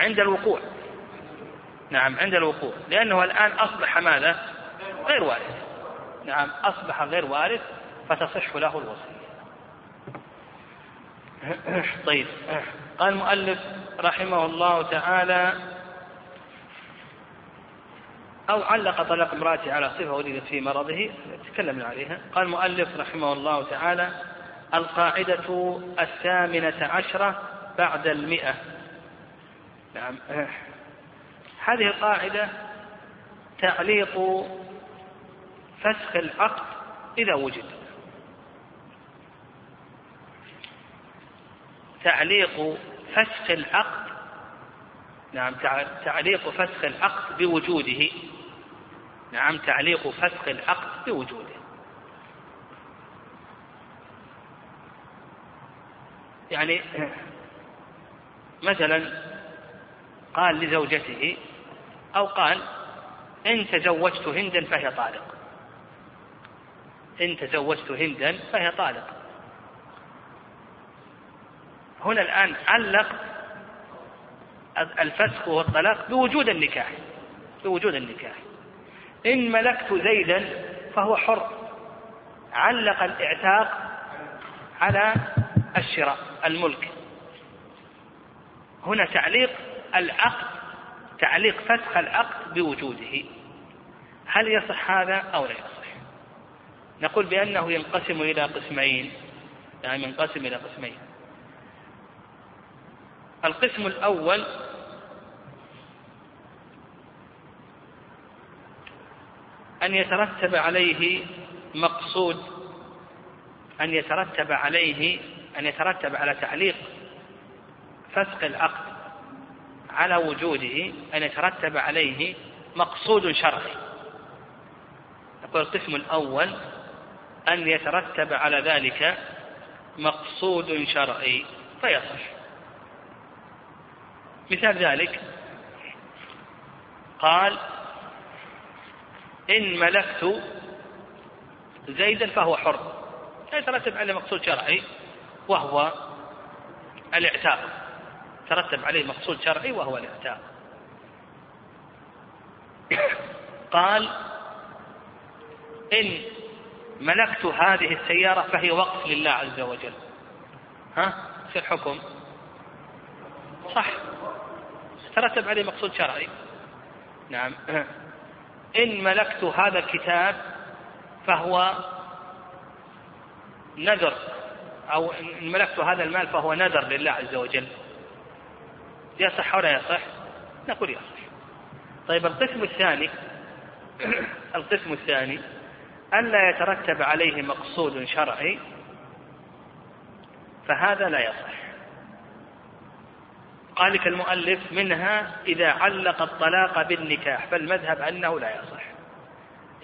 عند الوقوع. نعم عند الوقوع. لأنه الآن أصبح ماذا؟ غير وارث. نعم أصبح غير وارث فتصح له الوصية. طيب. قال المؤلف رحمه الله تعالى أو علق طلاق امرأته على صفة ولدت في مرضه تكلمنا عليها. قال المؤلف رحمه الله تعالى القاعدة الثامنة عشرة بعد المئة. نعم. هذه القاعدة تعليق فسخ العقد إذا وجد. تعليق فسخ العقد نعم تعليق فسخ العقد بوجوده. نعم تعليق فسخ العقد بوجوده. يعني مثلا قال لزوجته أو قال إن تزوجت هندا فهي طالق. إن تزوجت هندا فهي طالق. هنا الآن علق الفسخ والطلاق بوجود النكاح بوجود النكاح. إن ملكت زيدا فهو حر. علق الإعتاق على الشراء الملك. هنا تعليق العقد تعليق فسخ العقد بوجوده. هل يصح هذا أو لا يصح؟ نقول بأنه ينقسم إلى قسمين يعني ينقسم إلى قسمين. القسم الأول أن يترتب عليه مقصود أن يترتب عليه أن يترتب على تعليق فسق العقد على وجوده أن يترتب عليه مقصود شرعي. يقول القسم الأول أن يترتب على ذلك مقصود شرعي فيصح. مثال ذلك. قال إن ملكت زيدا فهو حر. يترتب عليه مقصود شرعي وهو الاعتاق. ترتب عليه مقصود شرعي وهو الاعتاق. قال إن ملكت هذه السيارة فهي وقف لله عز وجل. ها؟ في الحكم. صح. ترتب عليه مقصود شرعي. نعم. إن ملكت هذا الكتاب فهو نذر أو إن ملكت هذا المال فهو نذر لله عز وجل. يصح ولا يصح؟ نقول يصح. طيب القسم الثاني القسم الثاني ألا يترتب عليه مقصود شرعي فهذا لا يصح. قال لك المؤلف منها إذا علق الطلاق بالنكاح فالمذهب أنه لا يصح.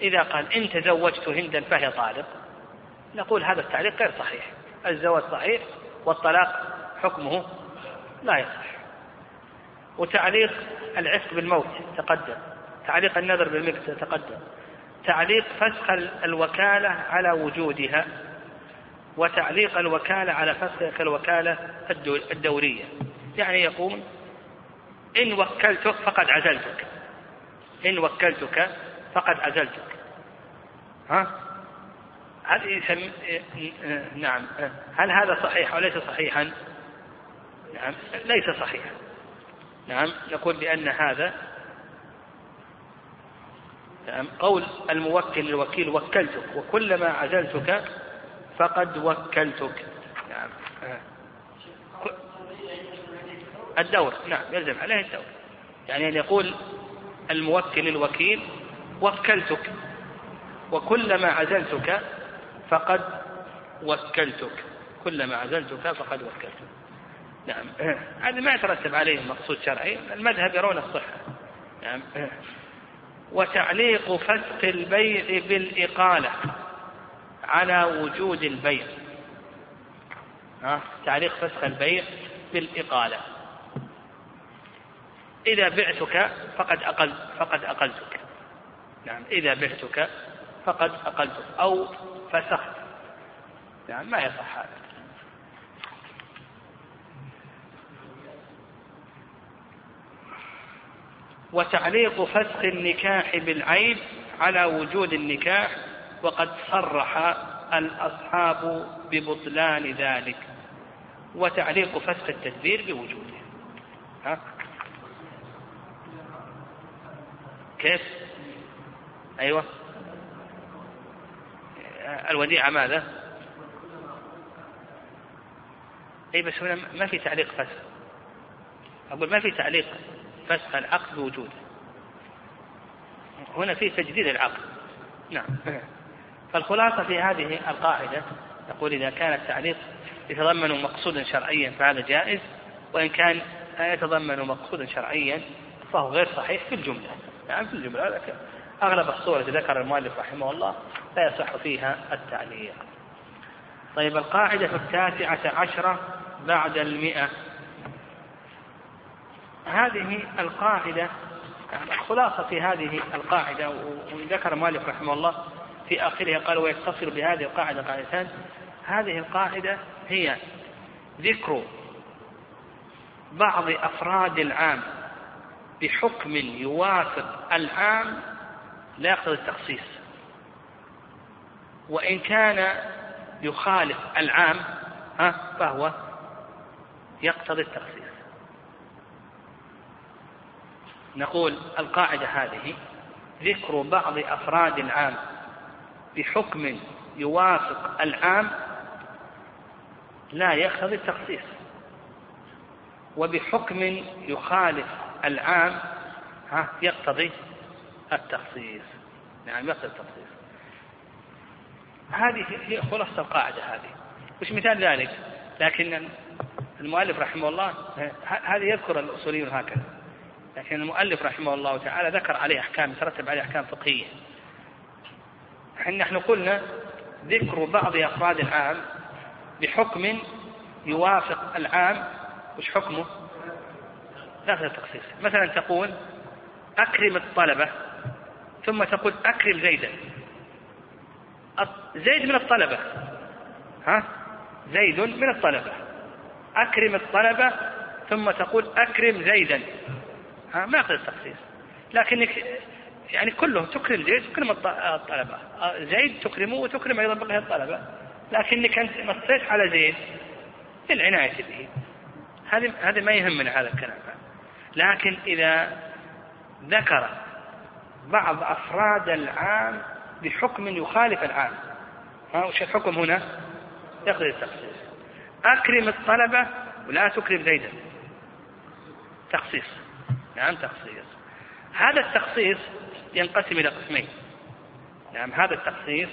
إذا قال إن تزوجت هندا فهي طالق نقول هذا التعليق غير صحيح. الزواج صحيح والطلاق حكمه لا يصح. وتعليق العفق بالموت تقدم تعليق النذر بالملك تقدم تعليق فسخ الوكالة على وجودها وتعليق الوكالة على فسخ الوكالة الدورية. يعني يقول إن وكلتك فقد عزلتك. إن وكلتك فقد عزلتك. ها؟ هل يسمي نعم. هل هذا صحيح أو ليس صحيحا؟ نعم ليس صحيحا. نعم نقول بأن هذا نعم قول الموكل للوكيل وكلتك وكلما عزلتك فقد وكلتك نعم الدور نعم يلزم عليه الدور. يعني أن يقول الموكل للوكيل وكلتك. وكلما عزلتك فقد وكلتك. كلما عزلتك فقد وكلتك. نعم. هذا ما يترتب عليه مقصود شرعي. المذهب يرون الصحة. نعم. وتعليق فسق البيع بالإقالة على وجود البيع. ها؟ تعليق فسخ البيع بالإقالة. إذا بعتك فقد أقل فقد أقلتك. نعم إذا بعتك فقد أقلتك. أو فسخت. نعم ما يصح هذا وتعليق فسخ النكاح بالعيب على وجود النكاح وقد صرح الأصحاب ببطلان ذلك. وتعليق فسخ التدبير بوجوده. ها؟ كيف؟ أيوة. الوديعة ماذا؟ أي بس هنا ما في تعليق فسخ. أقول ما في تعليق فسخ العقد بوجوده هنا في تجديد العقد. نعم. فالخلاصة في هذه القاعدة يقول إذا كان التعليق يتضمن مقصودا شرعيا فهذا جائز وإن كان لا يتضمن مقصودا شرعيا فهو غير صحيح في الجملة. نعم في الجملة أغلب الصور التي ذكر المؤلف رحمه الله لا يصح فيها التعليق. طيب القاعدة التاسعة عشرة بعد المئة. هذه القاعدة الخلاصة في هذه القاعدة وذكر مالك رحمه الله في آخرها قال ويتصل بهذه القاعدة قاعدتان هذه القاعدة هي ذكر بعض أفراد العام. بحكم يوافق العام لا يقتضي التخصيص. وإن كان يخالف العام ها فهو يقتضي التخصيص. نقول القاعدة هذه ذكر بعض أفراد العام بحكم يوافق العام لا يقتضي التخصيص. وبحكم يخالف العام ها يقتضي التخصيص. نعم يقتضي التخصيص. هذه هي خلاصة القاعدة هذه. وش مثال ذلك لكن المؤلف رحمه الله هذا يذكر الأصوليون هكذا. لكن المؤلف رحمه الله تعالى ذكر عليه أحكام يترتب عليه أحكام فقهية. نحن قلنا ذكر بعض أفراد العام بحكم يوافق العام. وش حكمه؟ لا التخصيص. مثلا تقول أكرم الطلبة ثم تقول أكرم زيدا. زيد من الطلبة. ها؟ زيد من الطلبة. أكرم الطلبة ثم تقول أكرم زيدا. ها؟ ما يقصد التخصيص. لكنك يعني كلهم تكرم زيد تكرم الطلبة. زيد تكرمه وتكرم أيضا بقية الطلبة. لكنك أنت نصيت على زيد للعناية به. هذه هذه ما يهمنا هذا الكلام. لكن إذا ذكر بعض أفراد العام بحكم يخالف العام. ها وش الحكم هنا؟ يقضي التخصيص. أكرم الطلبة ولا تكرم زيدا. تخصيص. نعم تخصيص. هذا التخصيص ينقسم إلى قسمين. نعم هذا التخصيص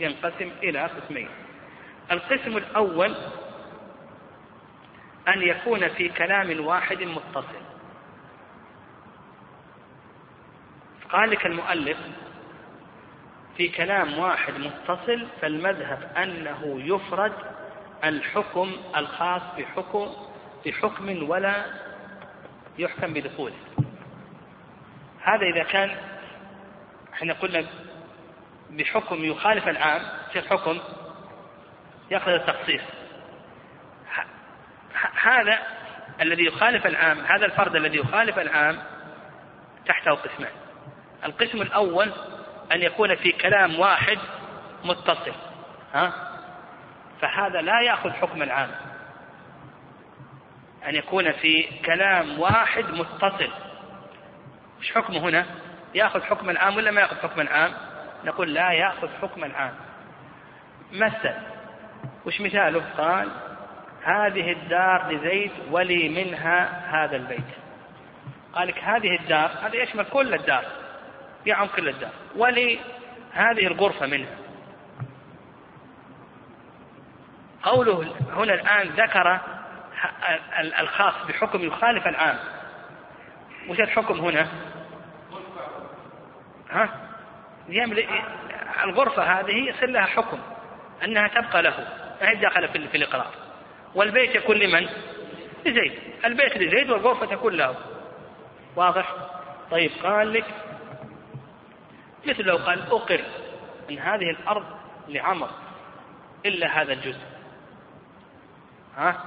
ينقسم إلى قسمين. القسم الأول أن يكون في كلام واحد متصل. قال لك المؤلف في كلام واحد متصل فالمذهب أنه يفرد الحكم الخاص بحكم بحكم ولا يحكم بدخوله. هذا إذا كان إحنا قلنا بحكم يخالف العام في الحكم يأخذ التخصيص هذا الذي يخالف العام هذا الفرد الذي يخالف العام تحته قسمان القسم الأول أن يكون في كلام واحد متصل ها؟ فهذا لا يأخذ حكم العام. أن يكون في كلام واحد متصل. وش حكمه هنا؟ يأخذ حكم العام ولا ما يأخذ حكم العام؟ نقول لا يأخذ حكم العام. مثل وش مثاله؟ قال هذه الدار لزيد ولي منها هذا البيت. قال لك هذه الدار هذا يشمل كل الدار. يعم كل الدار ولي هذه الغرفة منها. قوله هنا الآن ذكر الخاص بحكم يخالف العام. وش الحكم هنا؟ ها؟ الغرفة هذه يصير لها حكم أنها تبقى له. هي داخلة في الإقرار. والبيت يكون لمن؟ لزيد. البيت لزيد والغرفة تكون له. واضح؟ طيب قال لك مثل لو قال أقر أن هذه الأرض لعمر إلا هذا الجزء. ها؟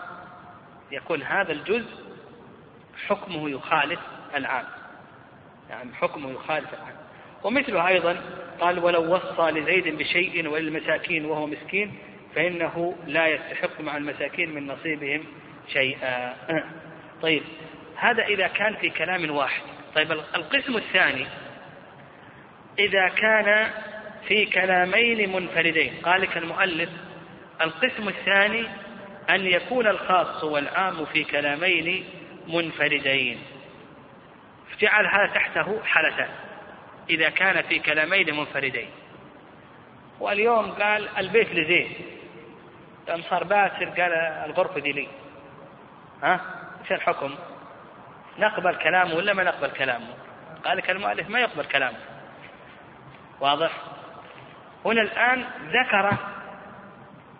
يكون هذا الجزء حكمه يخالف العام. يعني حكمه يخالف العام. ومثله أيضا قال ولو وصى لزيد بشيء وللمساكين وهو مسكين فإنه لا يستحق مع المساكين من نصيبهم شيئا. طيب هذا إذا كان في كلام واحد. طيب القسم الثاني إذا كان في كلامين منفردين. قال لك المؤلف القسم الثاني أن يكون الخاص والعام في كلامين منفردين. جعل هذا تحته حالتان. إذا كان في كلامين منفردين. واليوم قال البيت لزيد يوم صار باسر قال الغرفة دي لي. ها؟ إيش الحكم؟ نقبل كلامه ولا ما نقبل كلامه؟ قال لك المؤلف ما يقبل كلامه. واضح؟ هنا الآن ذكر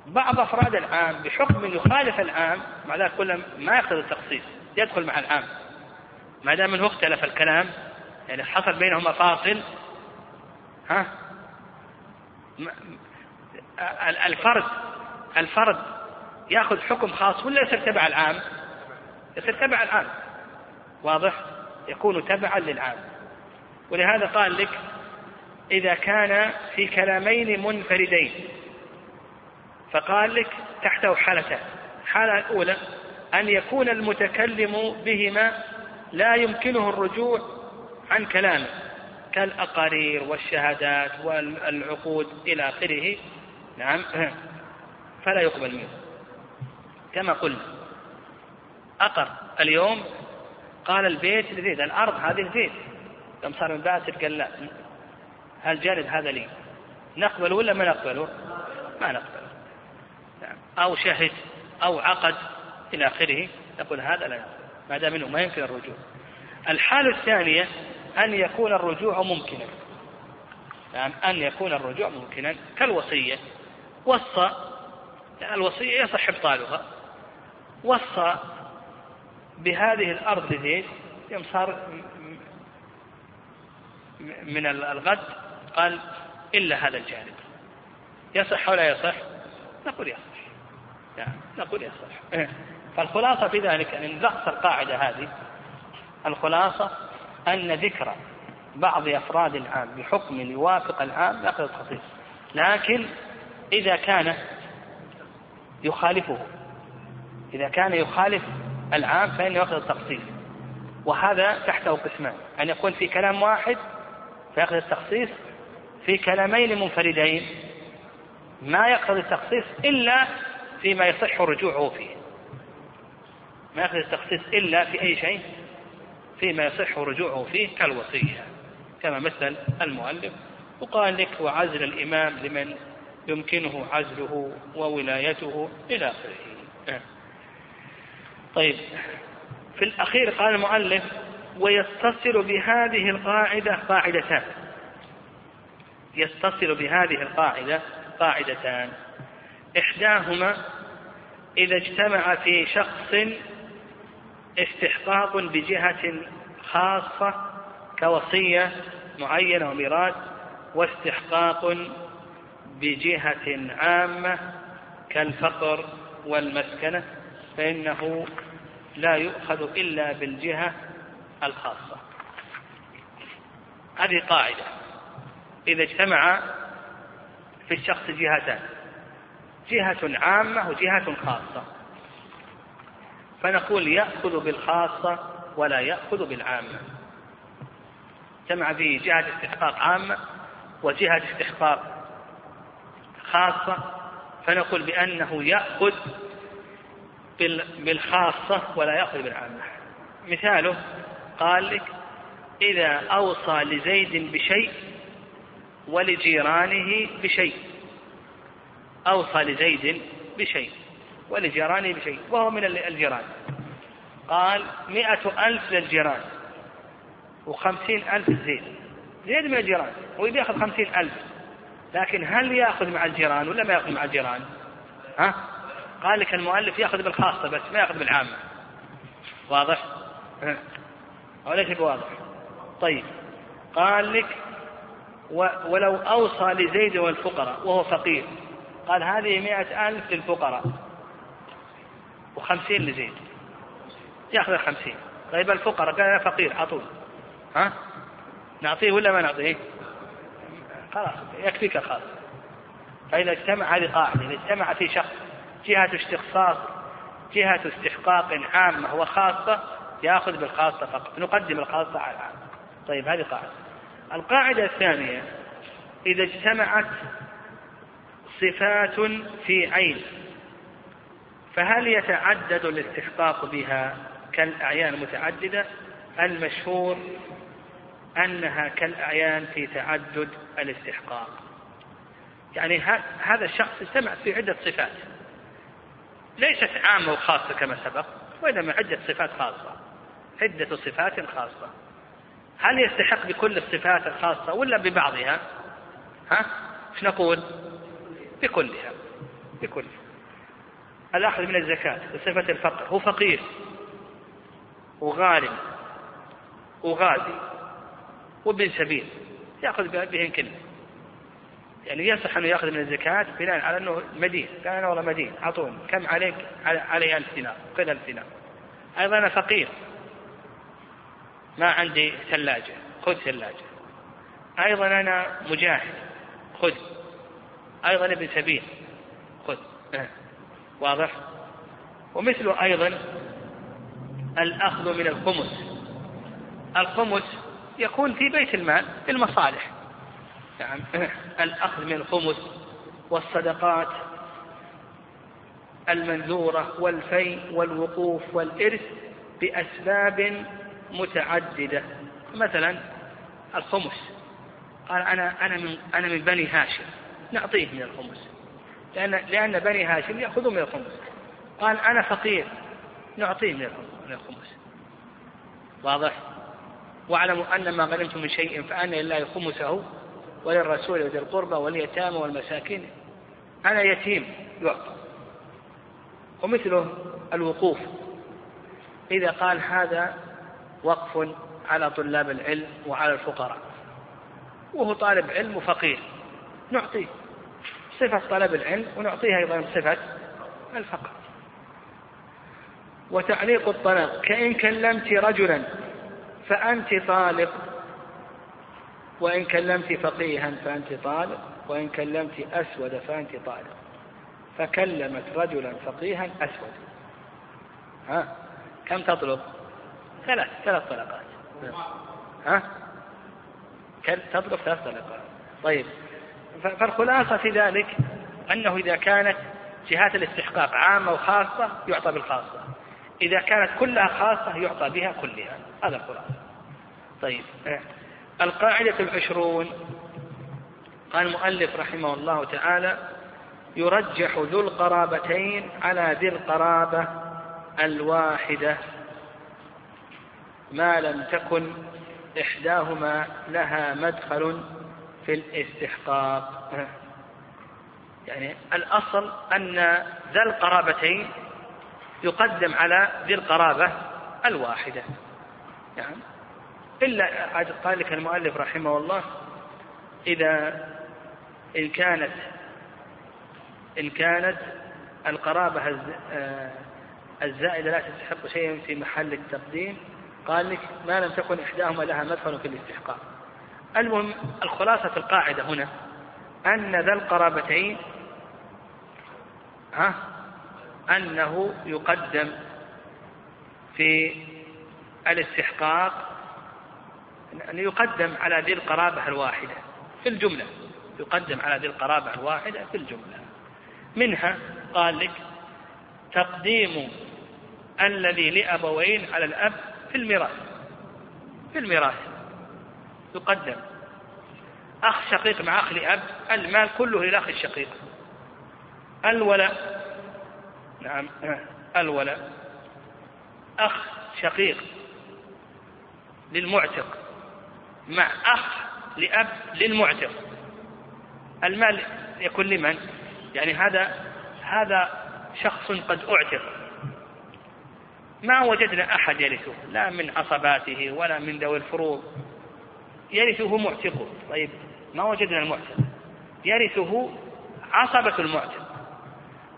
بعض أفراد العام بحكم يخالف العام مع ذلك كل ما يقتضي التخصيص يدخل مع العام. ما دام أنه اختلف الكلام يعني حصل بينهما فاصل ها؟ الفرد الفرد يأخذ حكم خاص ولا يصير تبع العام؟ يصير تبع العام. واضح؟ يكون تبعا للعام. ولهذا قال لك إذا كان في كلامين منفردين. فقال لك تحته حالتان. الحالة الأولى أن يكون المتكلم بهما لا يمكنه الرجوع عن كلامه كالأقارير والشهادات والعقود إلى آخره. نعم. فلا يقبل منه. كما قلنا أقر اليوم قال البيت لزيد الأرض هذه لزيد يوم صار من باسل قال لا الجانب هذا لي؟ نقبله ولا ما نقبله؟ ما نقبله. نعم. أو شهد أو عقد إلى آخره نقول هذا لا ما دام منه ما يمكن الرجوع. الحالة الثانية أن يكون الرجوع ممكنا. يعني أن يكون الرجوع ممكنا كالوصية. وصى الوصية يصح إبطالها. وصى بهذه الأرض يوم صار من الغد قال إلا هذا الجانب. يصح ولا يصح؟ نقول يصح. يعني نقول يصح. فالخلاصة في ذلك أن نلخص القاعدة هذه. الخلاصة أن ذكر بعض أفراد العام بحكم يوافق العام يأخذ التخصيص. لكن إذا كان يخالفه إذا كان يخالف العام فإنه يأخذ التخصيص. وهذا تحته قسمان. أن يكون في كلام واحد فيأخذ التخصيص في كلامين منفردين. ما يقتضي التخصيص إلا فيما يصح رجوعه فيه. ما يقتضي التخصيص إلا في أي شيء فيما يصح رجوعه فيه كالوصية. كما مثل المؤلف وقال لك وعزل الإمام لمن يمكنه عزله وولايته إلى آخره. طيب في الأخير قال المؤلف ويتصل بهذه القاعدة قاعدتان. يتصل بهذه القاعدة قاعدتان. إحداهما إذا اجتمع في شخص استحقاق بجهة خاصة كوصية معينة وميراث واستحقاق بجهة عامة كالفقر والمسكنة فإنه لا يؤخذ إلا بالجهة الخاصة. هذه قاعدة. إذا اجتمع في الشخص جهتان جهة عامة وجهة خاصة. فنقول يأخذ بالخاصة ولا يأخذ بالعامة. اجتمع فيه جهة استحقاق عامة وجهة استحقاق خاصة فنقول بأنه يأخذ بالخاصة ولا يأخذ بالعامة. مثاله قال لك إذا أوصى لزيد بشيء ولجيرانه بشيء أوصى لزيد بشيء ولجيرانه بشيء وهو من الجيران. قال مئة ألف للجيران وخمسين ألف زيد. زيد من الجيران هو يأخذ خمسين ألف. لكن هل يأخذ مع الجيران ولا ما يأخذ مع الجيران؟ ها؟ قال لك المؤلف يأخذ بالخاصة بس ما يأخذ بالعامة. واضح؟ أو ليس بواضح طيب. قال لك ولو أوصى لزيد والفقراء وهو فقير. قال هذه مئة ألف للفقراء. وخمسين لزيد. يأخذ الخمسين. طيب الفقراء؟ قال أنا فقير أعطوه. ها؟ نعطيه ولا ما نعطيه؟ خلاص يكفيك خلاص فإذا اجتمع هذه قاعدة إذا اجتمع في شخص جهة استخصاص جهة استحقاق عامة وخاصة يأخذ بالخاصة فقط. نقدم الخاصة على العامة طيب هذه قاعدة. القاعدة الثانية إذا اجتمعت صفات في عين فهل يتعدد الاستحقاق بها كالأعيان المتعددة؟ المشهور أنها كالأعيان في تعدد الاستحقاق. يعني هذا الشخص اجتمع في عدة صفات ليست عامة وخاصة كما سبق وإنما عدة صفات خاصة عدة صفات خاصة. هل يستحق بكل الصفات الخاصة ولا ببعضها؟ ها؟ إيش نقول؟ بكلها بكلها. الأخذ من الزكاة بصفة الفقر. هو فقير وغارم وغازي وابن سبيل. يأخذ بهن كله. يعني يصح أنه يأخذ من الزكاة بناء على أنه مدين. قال أنا والله مدين. أعطوني. كم عليك؟ علي ألف دينار خذ ألف دينار. أيضا أنا فقير. ما عندي ثلاجة خذ ثلاجة. أيضا أنا مجاهد خذ. أيضا ابن سبيل خذ. واضح؟ ومثله أيضا الأخذ من الخمس. الخمس يكون في بيت المال في المصالح. يعني الأخذ من الخمس والصدقات المنذورة والفي والوقوف والإرث بأسباب متعددة. مثلا الخمس. قال أنا أنا من أنا من بني هاشم. نعطيه من الخمس. لأن لأن بني هاشم يأخذون من الخمس. قال أنا فقير. نعطيه من الخمس واضح؟ واعلموا أن ما غنمتم من شيء فأن لله خمسه وللرسول وذي القربى واليتامى والمساكين. أنا يتيم يعطى. ومثله الوقوف. إذا قال هذا وقف على طلاب العلم وعلى الفقراء. وهو طالب علم وفقير. نعطيه صفة طلب العلم ونعطيها أيضا صفة الفقر. وتعليق الطلاق كإن كلمت رجلا فأنت طالق وإن كلمت فقيها فأنت طالق وإن كلمت أسود فأنت طالق. فكلمت رجلا فقيها أسود. ها؟ كم تطلق؟ ثلاث ثلاث طلقات. ها؟ تطلق ثلاث طلقات. طيب. فالخلاصة في ذلك أنه إذا كانت جهات الاستحقاق عامة وخاصة يعطى بالخاصة. إذا كانت كلها خاصة يعطى بها كلها. هذا الخلاصة طيب. القاعدة العشرون. قال المؤلف رحمه الله تعالى يرجح ذو القرابتين على ذي القرابة الواحدة. ما لم تكن إحداهما لها مدخل في الاستحقاق. يعني الأصل أن ذا القرابتين يقدم على ذي القرابة الواحدة. يعني إلا قال لك المؤلف رحمه الله إذا إن كانت إن كانت القرابة آه، الزائدة لا تستحق شيئا في محل التقديم قال لك ما لم تكن إحداهما لها مدخل في الاستحقاق. المهم الخلاصة في القاعدة هنا أن ذا القرابتين ها أنه يقدم في الاستحقاق أن يقدم على ذي القرابة الواحدة في الجملة. يقدم على ذي القرابة الواحدة في الجملة. منها قال لك تقديم الذي لأبوين على الأب في الميراث. في الميراث. يقدم. أخ شقيق مع أخ لأب المال كله للأخ الشقيق. الولاء. نعم. الولاء. أخ شقيق للمعتق. مع أخ لأب للمعتق. المال يكون لمن؟ يعني هذا هذا شخص قد أعتق. ما وجدنا أحد يرثه لا من عصباته ولا من ذوي الفروض. يرثه معتقه طيب ما وجدنا المعتق؟ يرثه عصبة المعتق.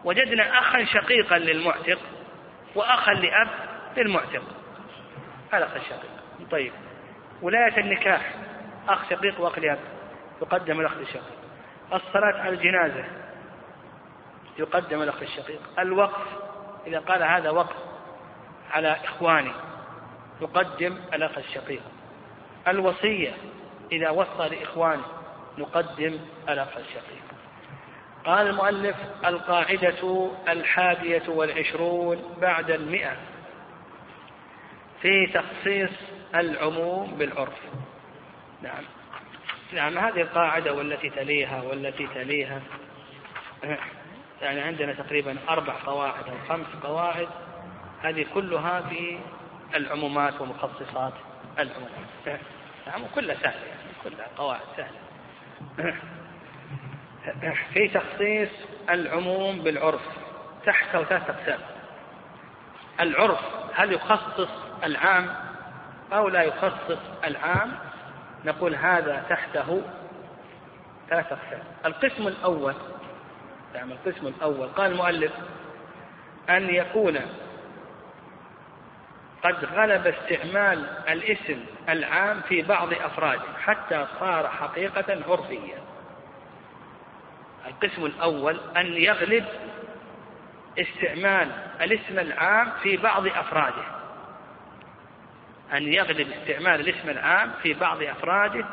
وجدنا أخا شقيقا للمعتق وأخا لأب للمعتق. هذا أخ الشقيق طيب ولاية النكاح أخ شقيق وأخ لأب. يقدم الأخ الشقيق الصلاة على الجنازة يقدم الأخ الشقيق الوقف إذا قال هذا وقف على إخواني يقدم الأخ الشقيق. الوصية إذا وصى لإخوانه نقدم الأخ الشقيق. قال المؤلف القاعدة الحادية والعشرون بعد المئة في تخصيص العموم بالعرف. نعم. نعم هذه القاعدة والتي تليها والتي تليها. يعني عندنا تقريبا أربع قواعد أو خمس قواعد هذه كلها في العمومات ومخصصات العمومات نعم كلها سهلة يعني كلها قواعد سهلة. في تخصيص العموم بالعرف تحته ثلاث أقسام. العرف هل يخصص العام أو لا يخصص العام؟ نقول هذا تحته ثلاث أقسام. القسم الأول نعم القسم الأول. قال المؤلف أن يكون قد غلب استعمال الاسم العام في بعض أفراده حتى صار حقيقة عرفية القسم الأول أن يغلب استعمال الاسم العام في بعض أفراده. أن يغلب استعمال الاسم العام في بعض أفراده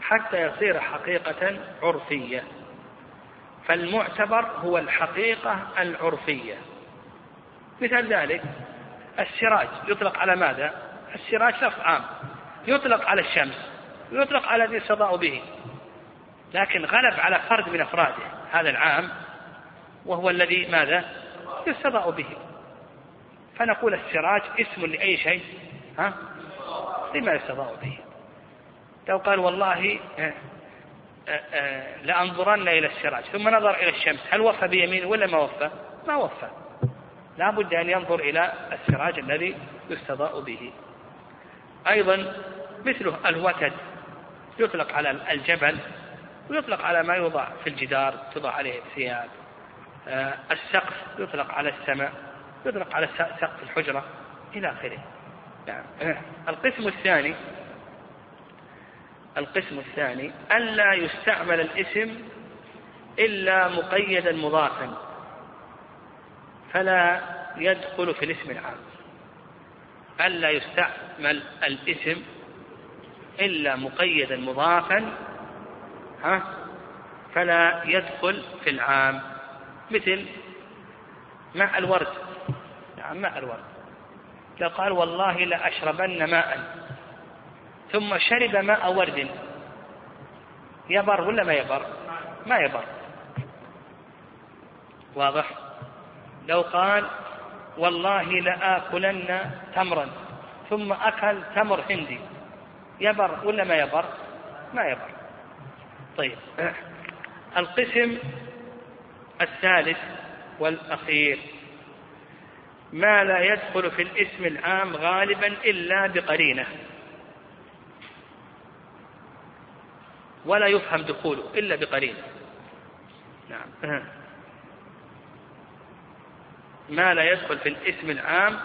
حتى يصير حقيقة عرفية. فالمعتبر هو الحقيقة العرفية. مثال ذلك السراج يطلق على ماذا؟ السراج لفظ عام يطلق على الشمس ويطلق على الذي يستضاء به لكن غلب على فرد من أفراده هذا العام وهو الذي ماذا؟ يستضاء به فنقول السراج اسم لأي شيء ها؟ لما يستضاء به لو قال والله آه، آه، آه، لأنظرن إلى السراج ثم نظر إلى الشمس هل وفى بيمينه ولا ما وفى؟ ما وفى لا بد أن ينظر إلى السراج الذي يستضاء به. أيضا مثله الوتد يطلق على الجبل ويطلق على ما يوضع في الجدار توضع عليه الثياب. السقف يطلق على السماء يطلق على سقف الحجرة إلى آخره. نعم. القسم الثاني القسم الثاني ألا يستعمل الاسم إلا مقيدا مضافا. فلا يدخل في الاسم العام. ألا يستعمل الاسم إلا مقيدا مضافا ها؟ فلا يدخل في العام. مثل مع الورد. نعم مع الورد. لو قال والله لأشربن ماء. ثم شرب ماء ورد. يبر ولا ما يبر؟ ما يبر. واضح؟ لو قال والله لآكلن تمرا ثم أكل تمر هندي. يبر ولا ما يبر؟ ما يبر. طيب. القسم الثالث والأخير. ما لا يدخل في الاسم العام غالبا إلا بقرينة. ولا يفهم دخوله إلا بقرينة. نعم. ما لا يدخل في الاسم العام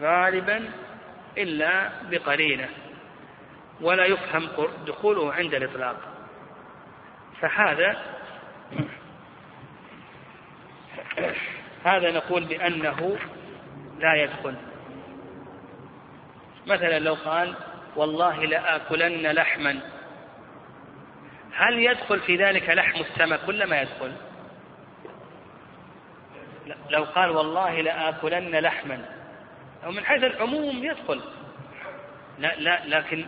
غالبا إلا بقرينة ولا يفهم دخوله عند الإطلاق. فهذا هذا نقول بأنه لا يدخل. مثلا لو قال والله لآكلن لحما هل يدخل في ذلك لحم السمك ولا ما يدخل؟ لو قال والله لآكلن لحما. أو من حيث العموم يدخل. لا لا لكن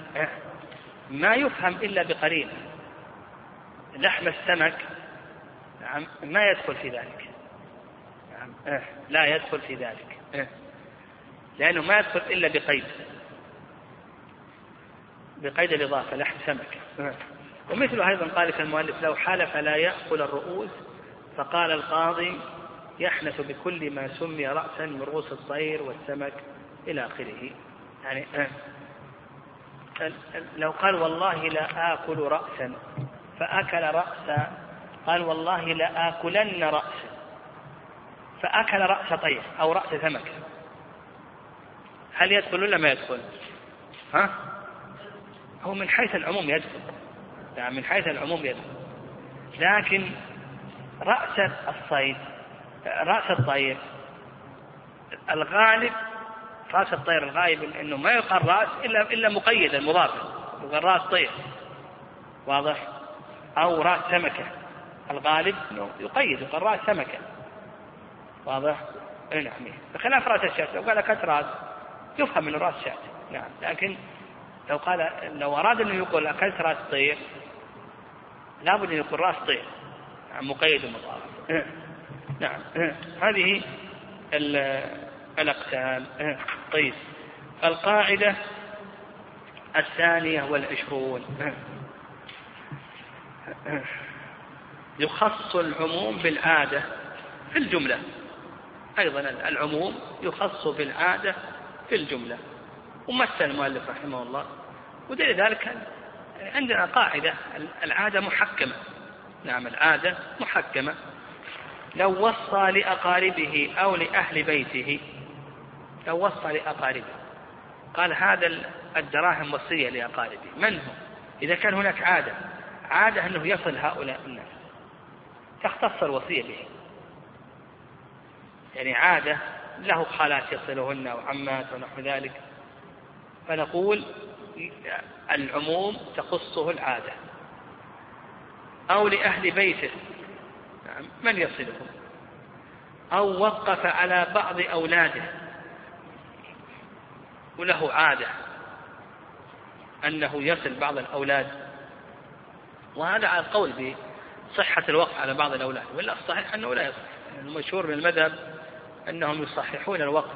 ما يفهم إلا بقرينة لحم السمك نعم ما يدخل في ذلك. نعم لا يدخل في ذلك. لأنه ما يدخل إلا بقيد. بقيد الإضافة لحم سمك. ومثله أيضا قال المؤلف لو حلف لا يأكل الرؤوس فقال القاضي يحنث بكل ما سمي رأسا من رؤوس الطير والسمك إلى آخره. يعني لو قال والله لا آكل رأسا فأكل رأسا قال والله لا آكلن رأسا فأكل رأس طير أو رأس سمك. هل يدخل ولا ما يدخل؟ ها؟ هو من حيث العموم يدخل. يعني من حيث العموم يدخل. لكن رأس الصيد رأس الطير. الغالب رأس الطير الغالب إنه ما يقال رأس إلا إلا مقيدا مضافا يقال رأس طير. واضح؟ أو رأس سمكة. الغالب إنه يقيد يقال رأس سمكة. واضح؟ اي نعم. بخلاف رأس الشاة. لو قال اكلت رأس يفهم إنه رأس شاة. نعم. لكن لو قال لو أراد إنه يقول أكلت رأس طير لابد إن يقول رأس طير. نعم مقيد ومضاف. نعم. هذه الأقسام. طيب. القاعدة الثانية والعشرون. يخص العموم بالعادة في الجملة. أيضا العموم يخص بالعادة في الجملة. ومثل المؤلف رحمه الله. ودليل ذلك عندنا قاعدة. العادة محكمة. نعم العادة محكمة. لو وصى لأقاربه أو لأهل بيته. لو وصى لأقاربه. قال هذا الدراهم وصية لأقاربه. من هم إذا كان هناك عادة. عادة أنه يصل هؤلاء الناس. تختص الوصية به. يعني عادة له خالات يصلهن وعمات ونحو ذلك. فنقول العموم تخصه العادة. أو لأهل بيته. نعم. من يصلهم أو وقف على بعض أولاده. وله عادة أنه يصل بعض الأولاد. وهذا على القول بصحة الوقف على بعض الأولاد. ولا الصحيح أنه لا يصح. المشهور من المذهب أنهم يصححون الوقف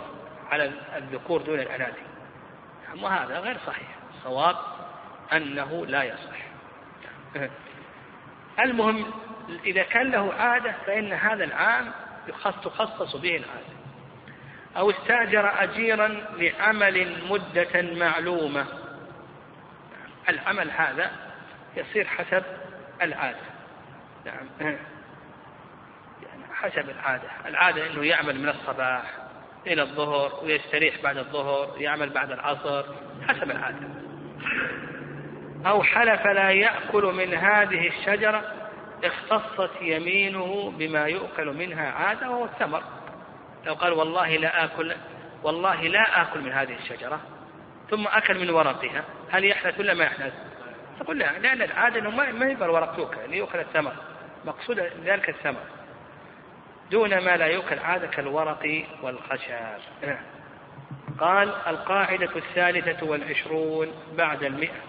على الذكور دون الأناثي وهذا غير صحيح. الصواب أنه لا يصح. المهم إذا كان له عادة فإن هذا العام تخصص به العادة. أو استأجر أجيرا لعمل مدة معلومة. العمل هذا يصير حسب العادة. نعم. يعني حسب العادة. العادة أنه يعمل من الصباح إلى الظهر ويستريح بعد الظهر يعمل بعد العصر حسب العادة. أو حلف لا يأكل من هذه الشجرة اختصت يمينه بما يؤكل منها عادة وهو الثمر لو قال والله لا آكل والله لا آكل من هذه الشجرة ثم أكل من ورقها هل يحدث ولا ما يحدث؟ تقول لا لأن العادة أنه ما يبقى الورق يؤكل ليؤكل الثمر مقصود ذلك الثمر دون ما لا يؤكل عادة كالورق والخشب. قال القاعدة الثالثة والعشرون بعد المئة.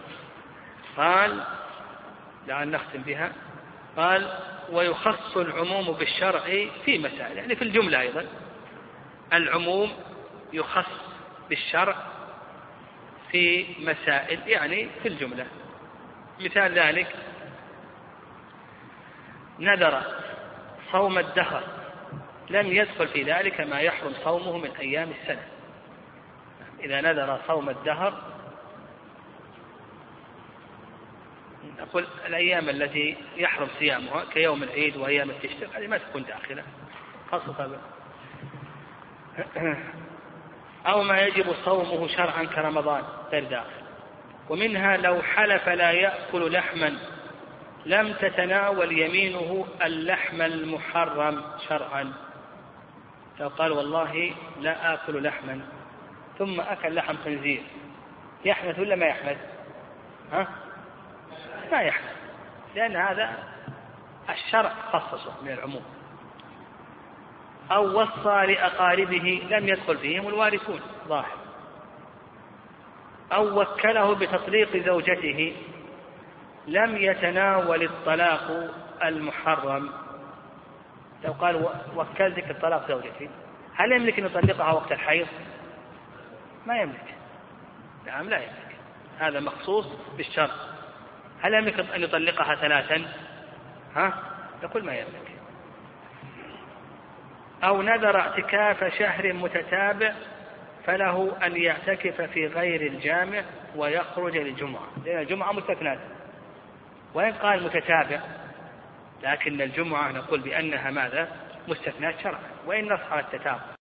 قال لعل نختم بها. قال ويخص العموم بالشرع في مسائل يعني في الجملة أيضا. العموم يخص بالشرع في مسائل يعني في الجملة. مثال ذلك نذر صوم الدهر لم يدخل في ذلك ما يحرم صومه من أيام السنة. إذا نذر صوم الدهر نقول الأيام التي يحرم صيامها كيوم العيد وأيام التشريق هذه ما تكون داخلة خاصة أو ما يجب صومه شرعا كرمضان غير داخل ومنها لو حلف لا يأكل لحما لم تتناول يمينه اللحم المحرم شرعا لو قال والله لا آكل لحما ثم أكل لحم خنزير يحمد ولا ما يحمد؟ ها؟ ما يحمد لأن هذا الشرع خصصه من العموم. أو وصى لأقاربه لم يدخل فيهم الوارثون ظاهر. أو وكله بتطليق زوجته لم يتناول الطلاق المحرم. لو قال وكلتك الطلاق زوجتي هل يملك أن يطلقها وقت الحيض؟ ما يملك. نعم لا يملك. هذا مخصوص بالشرع. هل يملك أن يطلقها ثلاثا؟ ها؟ يقول ما يملك. أو نذر اعتكاف شهر متتابع فله أن يعتكف في غير الجامع ويخرج للجمعة. لأن الجمعة مستثنات وإن قال متتابع لكن الجمعة نقول بأنها ماذا؟ مستثنات شرعا. وإن نص على التتابع.